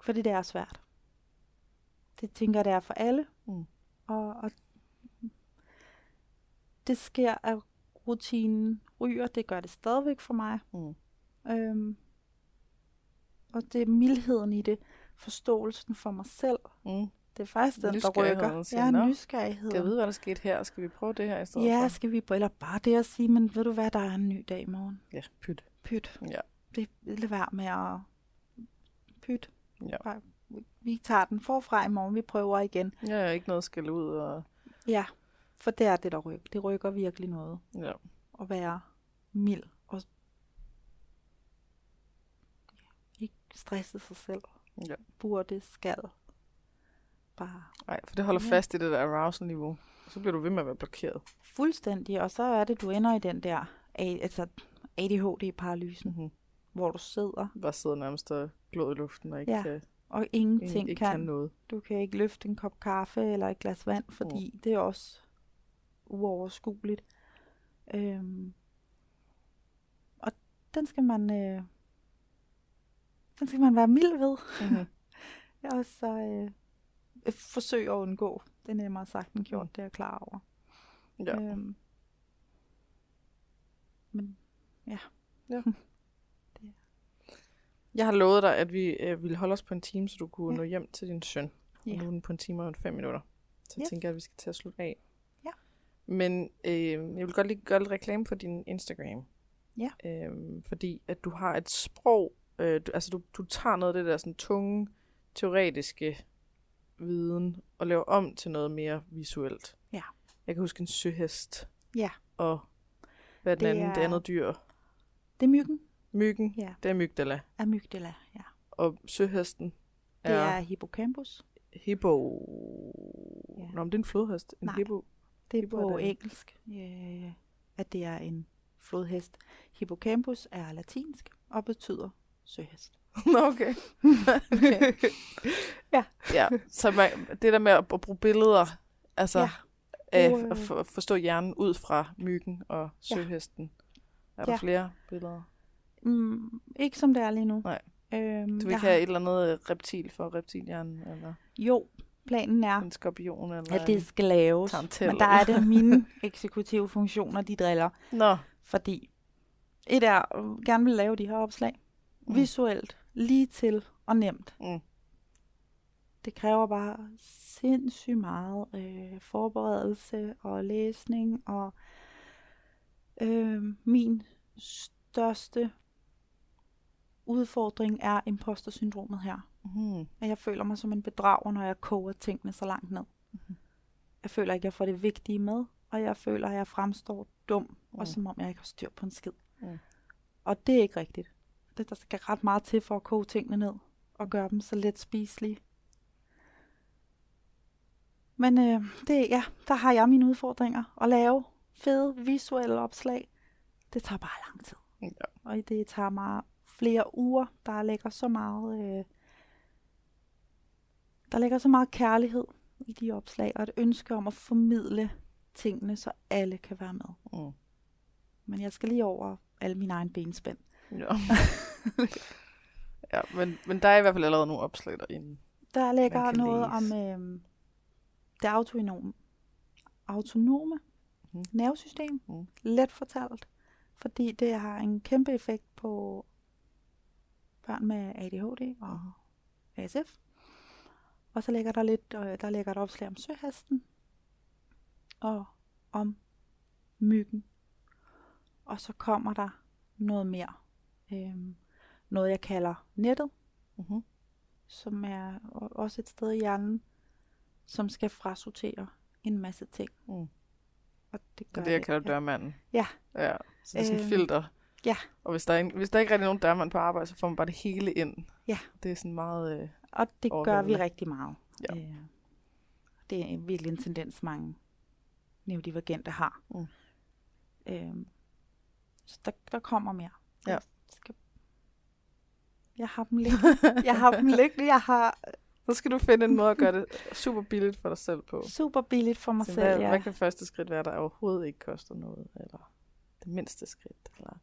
fordi det er svært. Det tænker jeg, det er for alle. Mm. Og, og det sker af rutinen ryger. Det gør det stadigvæk for mig. Mm. Øhm, og det er mildheden i det. Forståelsen for mig selv. Mm. Det er faktisk den, der rykker. Ja, "Nå, nysgerrigheden. Skal jeg vide, hvad der skete her? Skal vi prøve det her i stedet Ja, for? skal vi på, eller bare det at sige, men ved du hvad, der er en ny dag i morgen. Ja, pyt. Pyt. Ja. Det lad være med at pyt. Ja. Bare- Vi tager den forfra i morgen, vi prøver igen. Er ikke noget skal ud og... Ja, for det er det, der rykker. Det rykker virkelig noget. Ja. At være mild og ikke stresse sig selv. Ja. Burde, skal. Bare Nej, for det holder Ja. fast i det der arousal-niveau. Så bliver du ved med at være blokeret. fuldstændig. Og så er det, du ender i den der altså ADHD-paralysen, Mm-hmm. hvor du sidder Bare sidder nærmest og glår i luften og ikke, Ja, kan, og ikke, ingenting ikke kan. kan noget. Du kan ikke løfte en kop kaffe eller et glas vand, fordi mm. det er også uoverskueligt. Øhm, og den skal man, øh, den skal man være mild ved. [laughs] Mm-hmm. Og så øh, forsøge at undgå. Det er nemmere sagt end gjort, Mm. det er jeg klar over. Ja. Øhm, men [laughs] Jeg har lovet dig, at vi øh, ville holde os på en time, så du kunne Ja. nå hjem til din søn. Ja. Og nu er den på en time og fem minutter. Så jeg Yes. tænker, at vi skal til at slutte af. Men øh, jeg vil godt lige gøre lidt reklame for din Instagram. Ja. Øh, fordi at du har et sprog, øh, du, altså du, du tager noget af det der sådan tunge, teoretiske viden og laver om til noget mere visuelt. Ja. Jeg kan huske en søhest. Ja. Og hvad er den Det anden? Det er- andet dyr. det er myggen. Myggen. Ja. Det er mygdala. Amygdala, ja. Og søhesten Det er hippocampus. Hippo... Ja. Nå, men det er en flodhest. En Nej. hippo. Det er på engelsk, øh, at det er en flodhest. Hippocampus er latinsk og betyder søhest. Nå, [laughs] okay. okay. [laughs] Ja. ja. Så man, det der med at, bruge billeder, altså Ja. ja. Øh, øh, at for, forstå hjernen ud fra myggen og søhesten. Er der Ja. flere billeder? Mm, ikke som det er lige nu. Nej. Øhm, Du vil ikke har- have et eller andet reptil for reptilhjernen, eller Jo, planen er, en skorpion, eller at det skal laves. tarantel, Men der er det [laughs] mine eksekutive funktioner, de driller. Nå. Fordi et er, øh, gerne vil lave de her opslag. Mm. Visuelt, lige til og nemt. Mm. Det kræver bare sindssygt meget øh, forberedelse og læsning. Og øh, min største udfordring er impostersyndromet her. Mm. At jeg føler mig som en bedrager, når jeg koger tingene så langt ned. Mhm. Jeg føler ikke, jeg får det vigtige med, og jeg føler, at jeg fremstår dum, mm. og Mm. som om jeg ikke har styr på en skid. Mm. Og det er ikke rigtigt. Det, der skal ret meget til for at koge tingene ned, og gøre dem så let spiselige. Men øh, det, ja, der har jeg mine udfordringer. At lave fede visuelle opslag, det tager bare lang tid. Ja. Og det tager mig flere uger. Der ligger så meget, øh, der ligger så meget kærlighed i de opslag, og et ønske om at formidle tingene, så alle kan være med. Mm. Men jeg skal lige over alle mine egne benspænd. Ja. ja, men, men der er i hvert fald allerede nogle opslag derinde. Der ligger noget læse. om øh, det autonome, autonome Mhm. nervesystem. Mhm. Let fortalt. Fordi det har en kæmpe effekt på børn med ADHD og ASF. Og så ligger der lidt, øh, der ligger et opslag om søhesten og om myggen. Og så kommer der noget mere. Øhm, noget jeg kalder nettet, Mm-hmm. som er også et sted i hjernen, som skal frasortere en masse ting. Mm. Og det gør er det, jeg kalder dørmanden. Ja. Ja, så det er sådan Øhm, filter. ja. Og hvis der, er en, hvis der ikke rigtig er nogen dørmand på arbejde, så får man bare det hele ind. Ja. Det er sådan meget... Øh, Og det gør vi rigtig meget. Ja. Øh, det er virkelig en tendens, mange neurodivergente har. Mm. Øh, så der, der kommer mere. Ja. Jeg, skal... jeg har dem liggende. jeg har dem liggende. [laughs] Jeg har så skal du finde en måde at gøre det super billigt for dig selv på. super billigt for mig Så selv. hvad, ja. hvad kan første skridt være, der overhovedet ikke koster noget? Eller det mindste skridt? Eller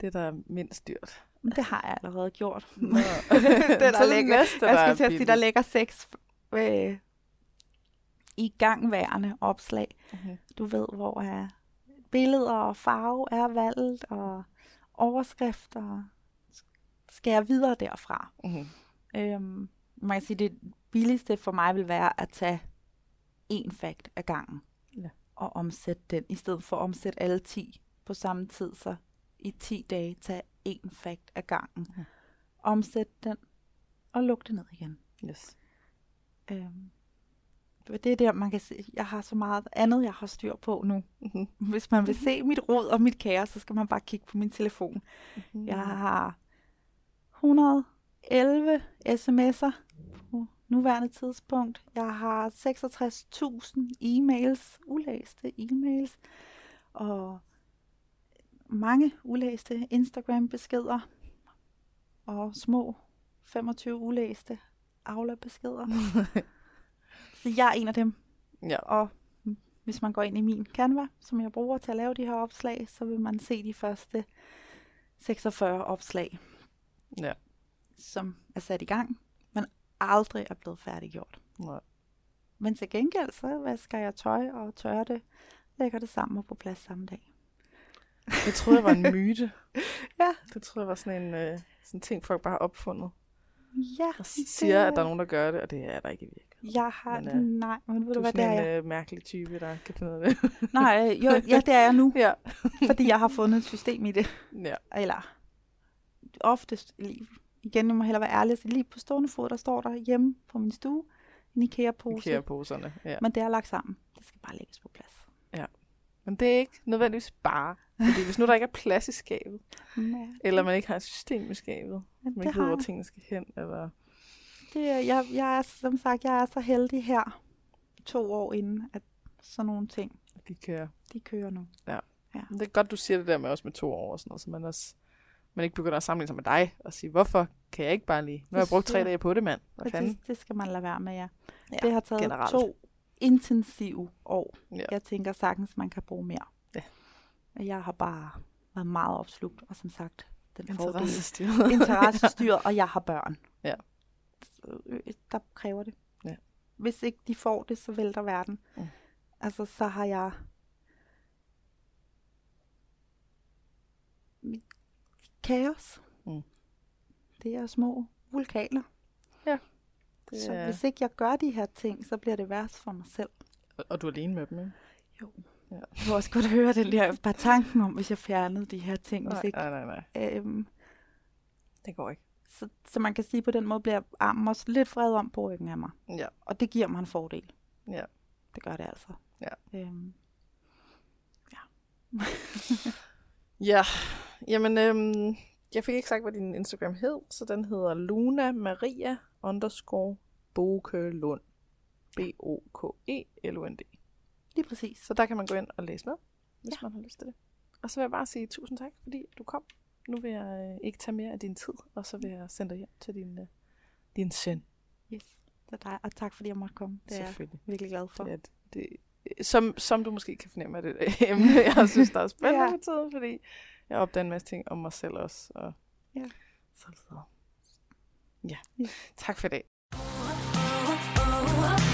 det, der er mindst dyrt? Men det har jeg allerede gjort. [laughs] Det, Så der ligger, næste, jeg er skulle til at sige, der ligger seks øh, i gangværende opslag. Mhm. Du ved, hvor er billeder og farve er valgt, og overskrifter. Skal jeg videre derfra? Mhm. Øhm, man kan sige, det billigste for mig vil være at tage en fakt af gangen. Ja. Og omsætte den, i stedet for at omsætte alle 10 på samme tid. Så i 10 dage tage en fakt af gangen. Mhm. Omsæt den, og luk det ned igen. Yes. Øhm, det er der, man kan se, jeg har så meget andet, jeg har styr på nu. Mhm. Hvis man vil se mit råd og mit kære, så skal man bare kigge på min telefon. Mhm. Jeg har 100 11 sms'er på nuværende tidspunkt. Jeg har 66.000 e-mails, ulæste e-mails, og mange ulæste Instagram-beskeder, og små 25 ulæste Aula-beskeder. [laughs] Så jeg er en af dem. Ja. Og hvis man går ind i min Canva, som jeg bruger til at lave de her opslag, så vil man se de første 46 opslag, Ja. som er sat i gang, men aldrig er blevet færdiggjort. Nej. Men til gengæld, så vasker jeg tøj og tørrer det, lægger det sammen og på plads samme dag. Jeg troede, jeg var en myte. [laughs] Ja. Det troede jeg var sådan en øh, sådan en ting, folk bare har opfundet. Ja, Og siger, at der er nogen, der gør det, og det er der ikke i virkeligheden. Jeg har, Men, øh, nej, men ved Du du er hvad, det er sådan jeg. en øh, mærkelig type, der kan finde ud af det. [laughs] Nej, øh, jo, ja, det er jeg nu, [laughs] ja. fordi jeg har fundet et system i det. ja. Eller oftest, igen, jeg må hellere være ærlig, så lige på stående fod, der står der hjemme på min stue, en IKEA-pose. IKEA-poserne. Ja. Men det er lagt sammen. Det skal bare lægges på plads. Men det er ikke nødvendigvis bare. Fordi hvis nu der ikke er plads i skabet, Ja, eller man ikke har et system i skabet, man det, ikke ved, hvor tingene skal hen, eller... det er, jeg, jeg er, som sagt, jeg er så heldig her, to år inden, at sådan nogle ting, De kører. de kører nu. Men det er godt, du siger det der med også med to år og sådan noget, så man også man ikke begynder at sammenligne sig med dig og sige, hvorfor kan jeg ikke bare lige? Nu har jeg brugt tre Ja. dage på det, mand. Hvad fanden? det, det skal man lade være med, ja. Ja, det har taget generelt. to intensive år. Ja. Jeg tænker sagtens, man kan bruge mere. Ja. Jeg har bare været meget opslugt, og som sagt, den fordel. Interessestyret. [laughs] interessestyret, og jeg har børn. Ja. Øh, Der kræver det. Ja. Hvis ikke de får det, så vælter verden. Mm. Altså, så har jeg... Kaos. Mm. Det er små vulkaner. Det Så er- hvis ikke jeg gør de her ting, så bliver det værst for mig selv. Og- Og du er alene med dem, ikke? Jo. Ja. Jeg kunne også godt høre den der, bare tanken om, hvis jeg fjernede de her ting. Hvis Nej, ikke, nej, nej, nej. øhm, Det går ikke. så, så man kan sige, på den måde bliver armen også lidt vred om på ryggen af mig. Ja. Og det giver mig en fordel. Ja. Det gør det altså. Ja. Øhm, Ja, jamen, øhm, jeg fik ikke sagt, hvad din Instagram hed, så den hedder Luna Maria underscore Bokelund. B-O-K-E-L-U-N-D. lige præcis. Så der kan man gå ind og læse med, hvis Ja. man har lyst til det. Og så vil jeg bare sige tusind tak, fordi du kom. Nu vil jeg øh, ikke tage mere af din tid, og så vil jeg sende dig hjem til din, øh, din søn. Yes. Det er dig. Og tak fordi jeg måtte komme. Det er jeg virkelig glad for. Det det, som, som du måske kan fornemme af det emne, [laughs] jeg synes, der er spændende Ja. ja. tiden, fordi jeg opdager en masse ting om mig selv også. Og ja. Så videre. Ja. ja. Tak for det. dag. Oh, oh, oh, oh.